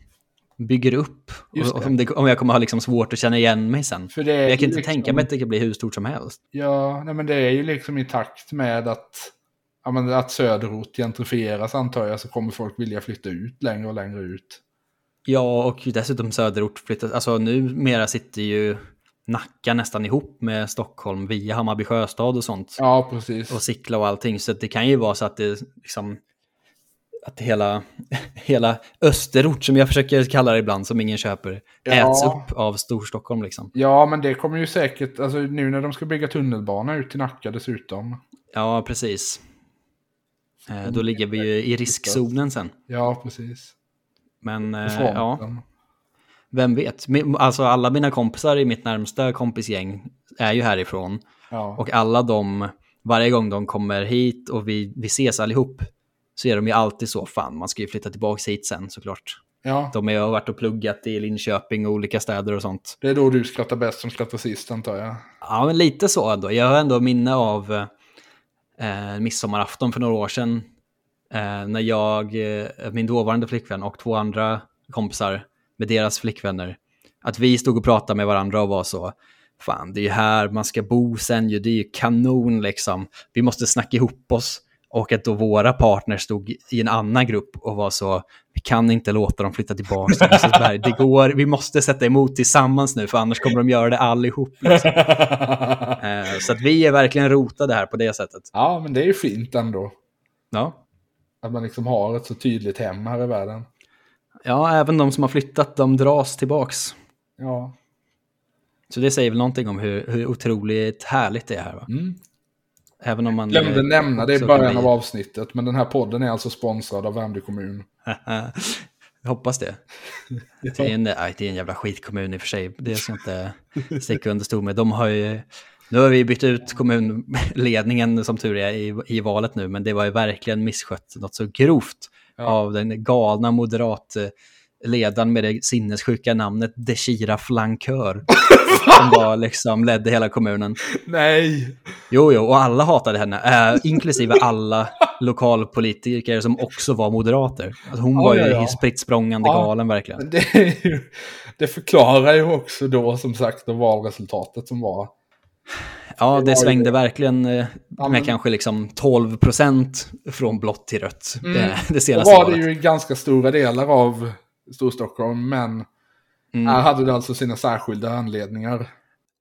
bygger upp. Och, om, det, om jag kommer ha liksom svårt att känna igen mig sen. För det jag kan inte liksom- tänka mig att det kan bli hur stort som helst. Ja, nej men det är ju liksom i takt med att, ja, men att söderort gentrifieras antar jag, så kommer folk vilja flytta ut längre och längre ut. Ja, och dessutom söderort flyttat. Alltså numera sitter ju Nacka nästan ihop med Stockholm via Hammarby sjöstad och sånt. Ja, precis. Och Sickla och allting. Så det kan ju vara så att det liksom... Att hela, hela Österort, som jag försöker kalla det ibland, som ingen köper, Ja. äts upp av Storstockholm liksom. Ja, men det kommer ju säkert, alltså nu när de ska bygga tunnelbana ut till Nacka dessutom. Ja, precis. Eh, då ligger vi ju i riskzonen sen. Ja, precis. Men eh, ja. Vem vet. Alltså alla mina kompisar i mitt närmsta kompisgäng är ju härifrån. Ja. Och alla de, varje gång de kommer hit och vi, vi ses allihop, så är de ju alltid så, fan man ska ju flytta tillbaka hit sen såklart. ja, De har varit och pluggat i Linköping och olika städer och sånt. det är då du skrattar bäst som skrattar sist antar jag. Ja, men lite så ändå. Jag har ändå minne av eh, midsommarafton för några år sedan. Eh, när jag, eh, min dåvarande flickvän och två andra kompisar med deras flickvänner, att vi stod och pratade med varandra och var så, fan det är ju här man ska bo sen ju, det är ju kanon liksom. Vi måste snacka ihop oss. Och att då våra partners stod i en annan grupp och var så, vi kan inte låta dem flytta tillbaka till Rosersberg. Det går, vi måste sätta emot tillsammans nu, för annars kommer de göra det allihop. Liksom. Eh, Så att vi är verkligen rotade här på det sättet. ja, men det är ju fint ändå. Ja. Att man liksom har ett så tydligt hem här i världen. Ja, även de som har flyttat, de dras tillbaks. Ja. Så det säger väl någonting om hur, hur otroligt härligt det är här. Va? Mm. Även om man... Glömde eh, nämna det i början av avsnittet, men den här podden är alltså sponsrad av Värmdö kommun. Jag hoppas det. Det är, en, nej, det är en jävla skitkommun i och för sig. Det ska jag inte sticka under stol med. De har ju, nu har vi bytt ut kommunledningen som tur är i, i valet nu, men det var ju verkligen misskött något så grovt Ja. av den galna moderatledaren med det sinnessjuka namnet Deshira Flankör. som var liksom, ledde hela kommunen. Nej! Jo, jo, och alla hatade henne, äh, inklusive alla lokalpolitiker som också var moderater. Alltså hon var Ja, ju ja, spritt språngande galen verkligen. Det, ju, det förklarar ju också då som sagt det valresultatet som var. Ja, Det det svängde ju- verkligen eh, Ja, med men- kanske liksom 12 procent från blått till rött Mm. det, det Det senaste var det ju ganska stora delar av Storstockholm, men Mm. här hade det alltså sina särskilda anledningar.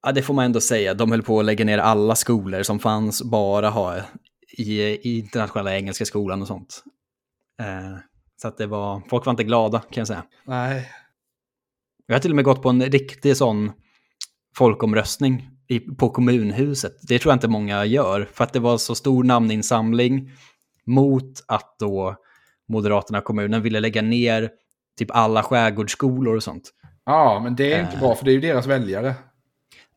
Ja, det får man ändå säga. De höll på att lägga ner alla skolor som fanns, bara ha i, i internationella engelska skolan och sånt. Eh, så att det var, folk var inte glada kan jag säga. Nej. Jag har till och med gått på en riktig sån folkomröstning i, på kommunhuset. Det tror jag inte många gör, för att det var så stor namninsamling mot att då Moderaterna kommunen ville lägga ner typ alla skärgårdsskolor och sånt. Ja, men det är inte Eh. bra för det är ju deras väljare.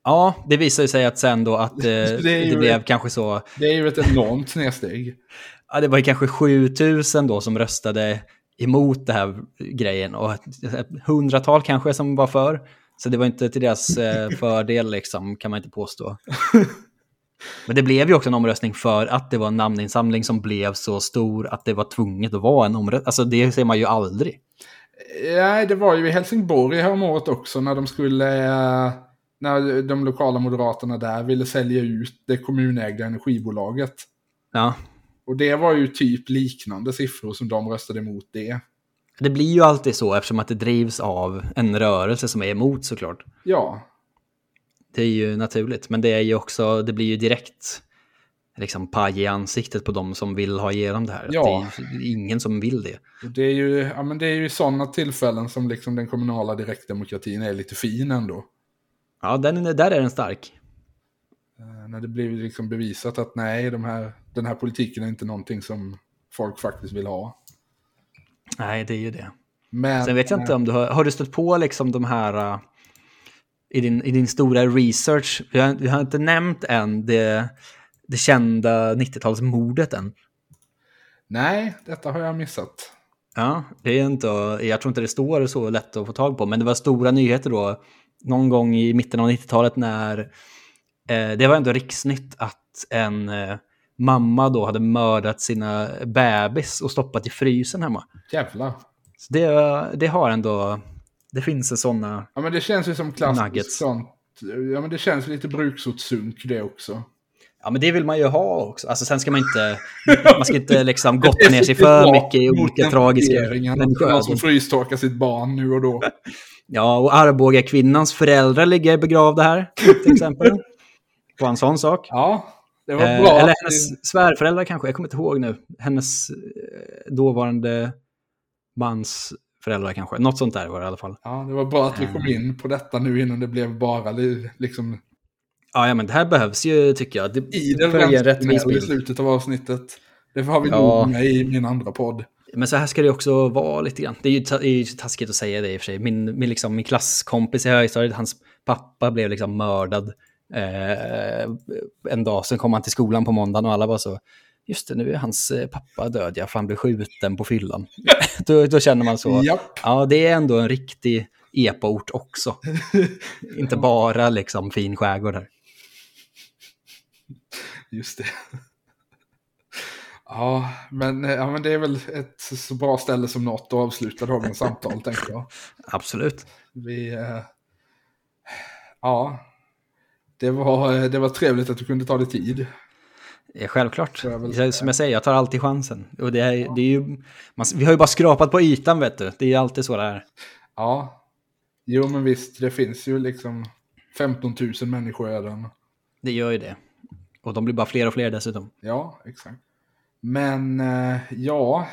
Ja, det visade sig att sen då att eh, det, ju- blev kanske så, Det är ju ett enormt snedsteg. ja, det var ju kanske 7000 då som röstade emot det här grejen och ett ett hundratal kanske som var för. Så det var inte till deras eh, fördel liksom, kan man inte påstå. Men det blev ju också en omröstning för att det var en namninsamling som blev så stor att det var tvunget att vara en omröstning. Alltså det ser man ju aldrig. Nej, det var ju i Helsingborg häromåret också när de skulle... eh, När de lokala moderaterna där ville sälja ut det kommunägda energibolaget. Ja, Och det var ju typ liknande siffror som de röstade emot det. Det blir ju alltid så eftersom att det drivs av en rörelse som är emot såklart. Ja, Det är ju naturligt, men det är ju också, det blir ju direkt liksom paj i ansiktet på de som vill ha igenom det här. Ja. Det är ingen som vill det. det är ju, ja, men det är ju sådana tillfällen som liksom den kommunala direktdemokratin är lite fin ändå. Ja, den, där är den stark. Eh, när det blir liksom bevisat att nej, de här, den här politiken är inte någonting som folk faktiskt vill ha. Nej, det är ju det. Men, Sen vet jag inte om du har, har du stött på liksom de här uh, i, din, i din stora research. Vi har, vi har inte nämnt än det, det kända 90-talsmordet än. Nej, detta har jag missat. Ja, det är inte, jag tror inte det står så lätt att få tag på, men det var stora nyheter då någon gång i mitten av 90-talet när eh, det var ändå riksnytt att en eh, mamma då hade mördat sina bebis och stoppat i frysen hemma. Jävlar. Så det, det har ändå, det finns en sådana... Ja, men det känns ju som klassiskt sånt. Ja, men det känns lite bruksortssunk det också. Ja, men det vill man ju ha också. Alltså sen ska man inte, man ska inte liksom gotta ner sig för mycket i olika tragiska människoöden. Någon som frystorkar sitt barn nu och då. Ja, och Arboga kvinnans föräldrar ligger begravda här, till exempel. På en sån sak. Ja, det var Eh, bra. eller hennes svärföräldrar kanske, jag kommer inte ihåg nu. Hennes eh, dåvarande mans föräldrar kanske. Något sånt där var det i alla fall. Ja, det var bra att vi kom in på detta nu innan det blev bara li- liksom Ja, ja men det här behövs ju tycker jag. Det, i den för att ge en rättvis vänstersidan i slutet av avsnittet. Det har vi Ja. nog med i min andra podd. Men så här ska det också vara lite grann. Det är ju, ta- det är ju taskigt att säga det i och för sig. Min, min, liksom, min klasskompis i högstadiet, hans pappa blev liksom mördad eh, en dag. Sen kom han till skolan på måndagen och alla var så, just det, nu är hans eh, pappa död, ja, för han blev skjuten på fyllan. då, då känner man så, Japp. ja, det är ändå en riktig epa-ort också. Inte bara liksom fin skärgård här. Just det. Ja men, ja, men det är väl ett så bra ställe som något att avsluta dagens samtal, tänker jag. Absolut. Vi, eh, ja, det var, det var trevligt att du kunde ta dig tid. Självklart. Jag. Som jag säger, jag tar alltid chansen. Och det är, det är ju, man, vi har ju bara skrapat på ytan, vet du. Det är alltid så det är. Ja, jo men visst, det finns ju liksom 15 000 människoöden. Det gör ju det. Och de blir bara fler och fler dessutom. Ja, exakt. Men eh, ja,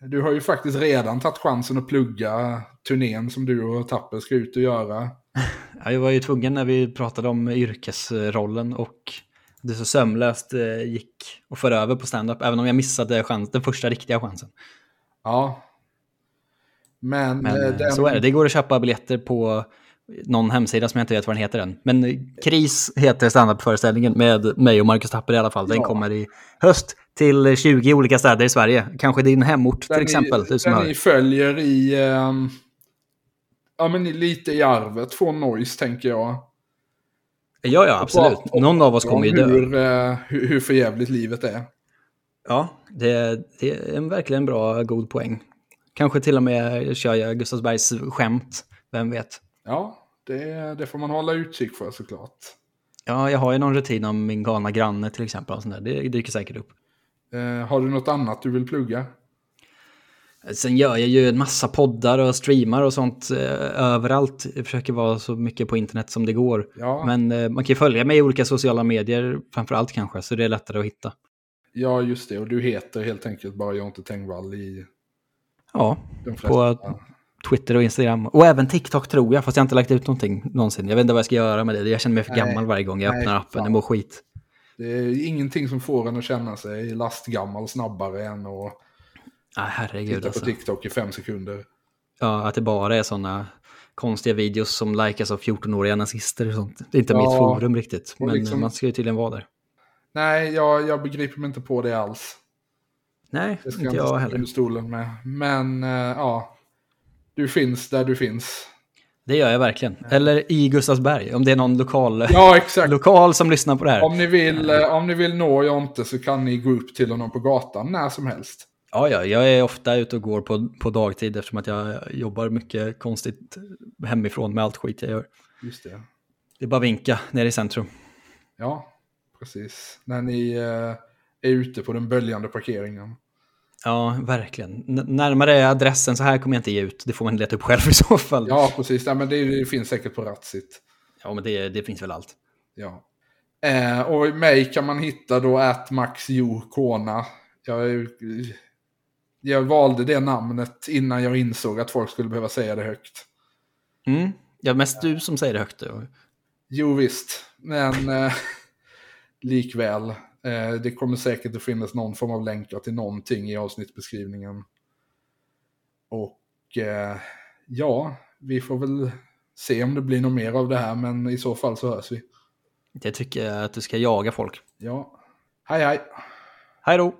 du har ju faktiskt redan tagit chansen att plugga turnén som du och Tapper ska ut och göra. Ja, Jag var ju tvungen när vi pratade om yrkesrollen och det så sömlöst eh, gick att föra över på stand-up, även om jag missade chans, den första riktiga chansen. Ja. Men, Men eh, eh, den, så är det. Det går att köpa biljetter på någon hemsida som jag inte vet vad den heter än. Men KRIS heter standup-föreställningen med mig och Marcus Tapper i alla fall. Den Ja. kommer i höst till 20 olika städer i Sverige. Kanske din hemort till den exempel. Ni, Du som den hör. ni följer i... ehm, ja, men lite i arvet från Noise, tänker jag. Ja, ja, absolut. Och- Någon av oss om kommer ju dö. Hur, eh, hur, hur förjävligt livet är. Ja, det, det är en verkligen bra, god poäng. Kanske till och med kör jag Gustavsbergs skämt, vem vet. Ja, det, det får man hålla utkik för såklart. Ja, jag har ju någon rutin om min galna granne till exempel. Och sånt där. Det dyker säkert upp. Eh, har du något annat du vill plugga? Sen gör jag ju en massa poddar och streamar och sånt eh, överallt. Jag försöker vara så mycket på internet som det går. Ja, Men eh, man kan ju följa mig i olika sociala medier framför allt kanske, så det är lättare att hitta. ja, just det. Och du heter helt enkelt bara Jonte Tengvall i Ja, på Twitter och Instagram. Och även TikTok tror jag, fast jag har inte lagt ut någonting någonsin. Jag vet inte vad jag ska göra med det. Jag känner mig för Nej, gammal varje gång jag nej, öppnar appen. Jag mår skit. Det är ingenting som får en att känna sig lastgammal snabbare än att Ah, herregud titta alltså. på TikTok i fem sekunder. Ja, att det bara är sådana konstiga videos som likas av 14-åriga nazister och sånt. Det är inte Ja, mitt forum riktigt, men liksom- man ska ju tydligen vara där. Nej, jag, jag begriper mig inte på det alls. Nej, Det ska inte jag heller. stolen med. Men eh, ja, du finns där du finns. Det gör jag verkligen. Eller i Gustavsberg, om det är någon lokal, Ja, lokal som lyssnar på det här. Om ni, vill, eh, om ni vill nå Jonte så kan ni gå upp till honom på gatan när som helst. Ja, ja, jag är ofta ute och går på, på dagtid eftersom att jag jobbar mycket konstigt hemifrån med allt skit jag gör. Just det. Det är bara vinka nere i centrum. Ja, precis. När ni eh, är ute på den böljande parkeringen. Ja, verkligen. N- närmare adressen så här kommer jag inte ge ut. Det får man leta upp själv i så fall. Ja, precis. Nej, men det, det finns säkert på Ratsit. Ja, men det, det finns väl allt. Ja. Eh, och mig kan man hitta då at maxjokona. Jag, jag valde det namnet innan jag insåg att folk skulle behöva säga det högt. Mm. Ja, mest du som säger det högt. då. Jo visst, men eh, likväl. Eh, det kommer säkert att finnas någon form av länkar till någonting i avsnittbeskrivningen. Och eh, ja, vi får väl se om det blir något mer av det här, men i så fall så hörs vi. Det tycker jag att du ska jaga folk. Ja, hej hej! Hej då!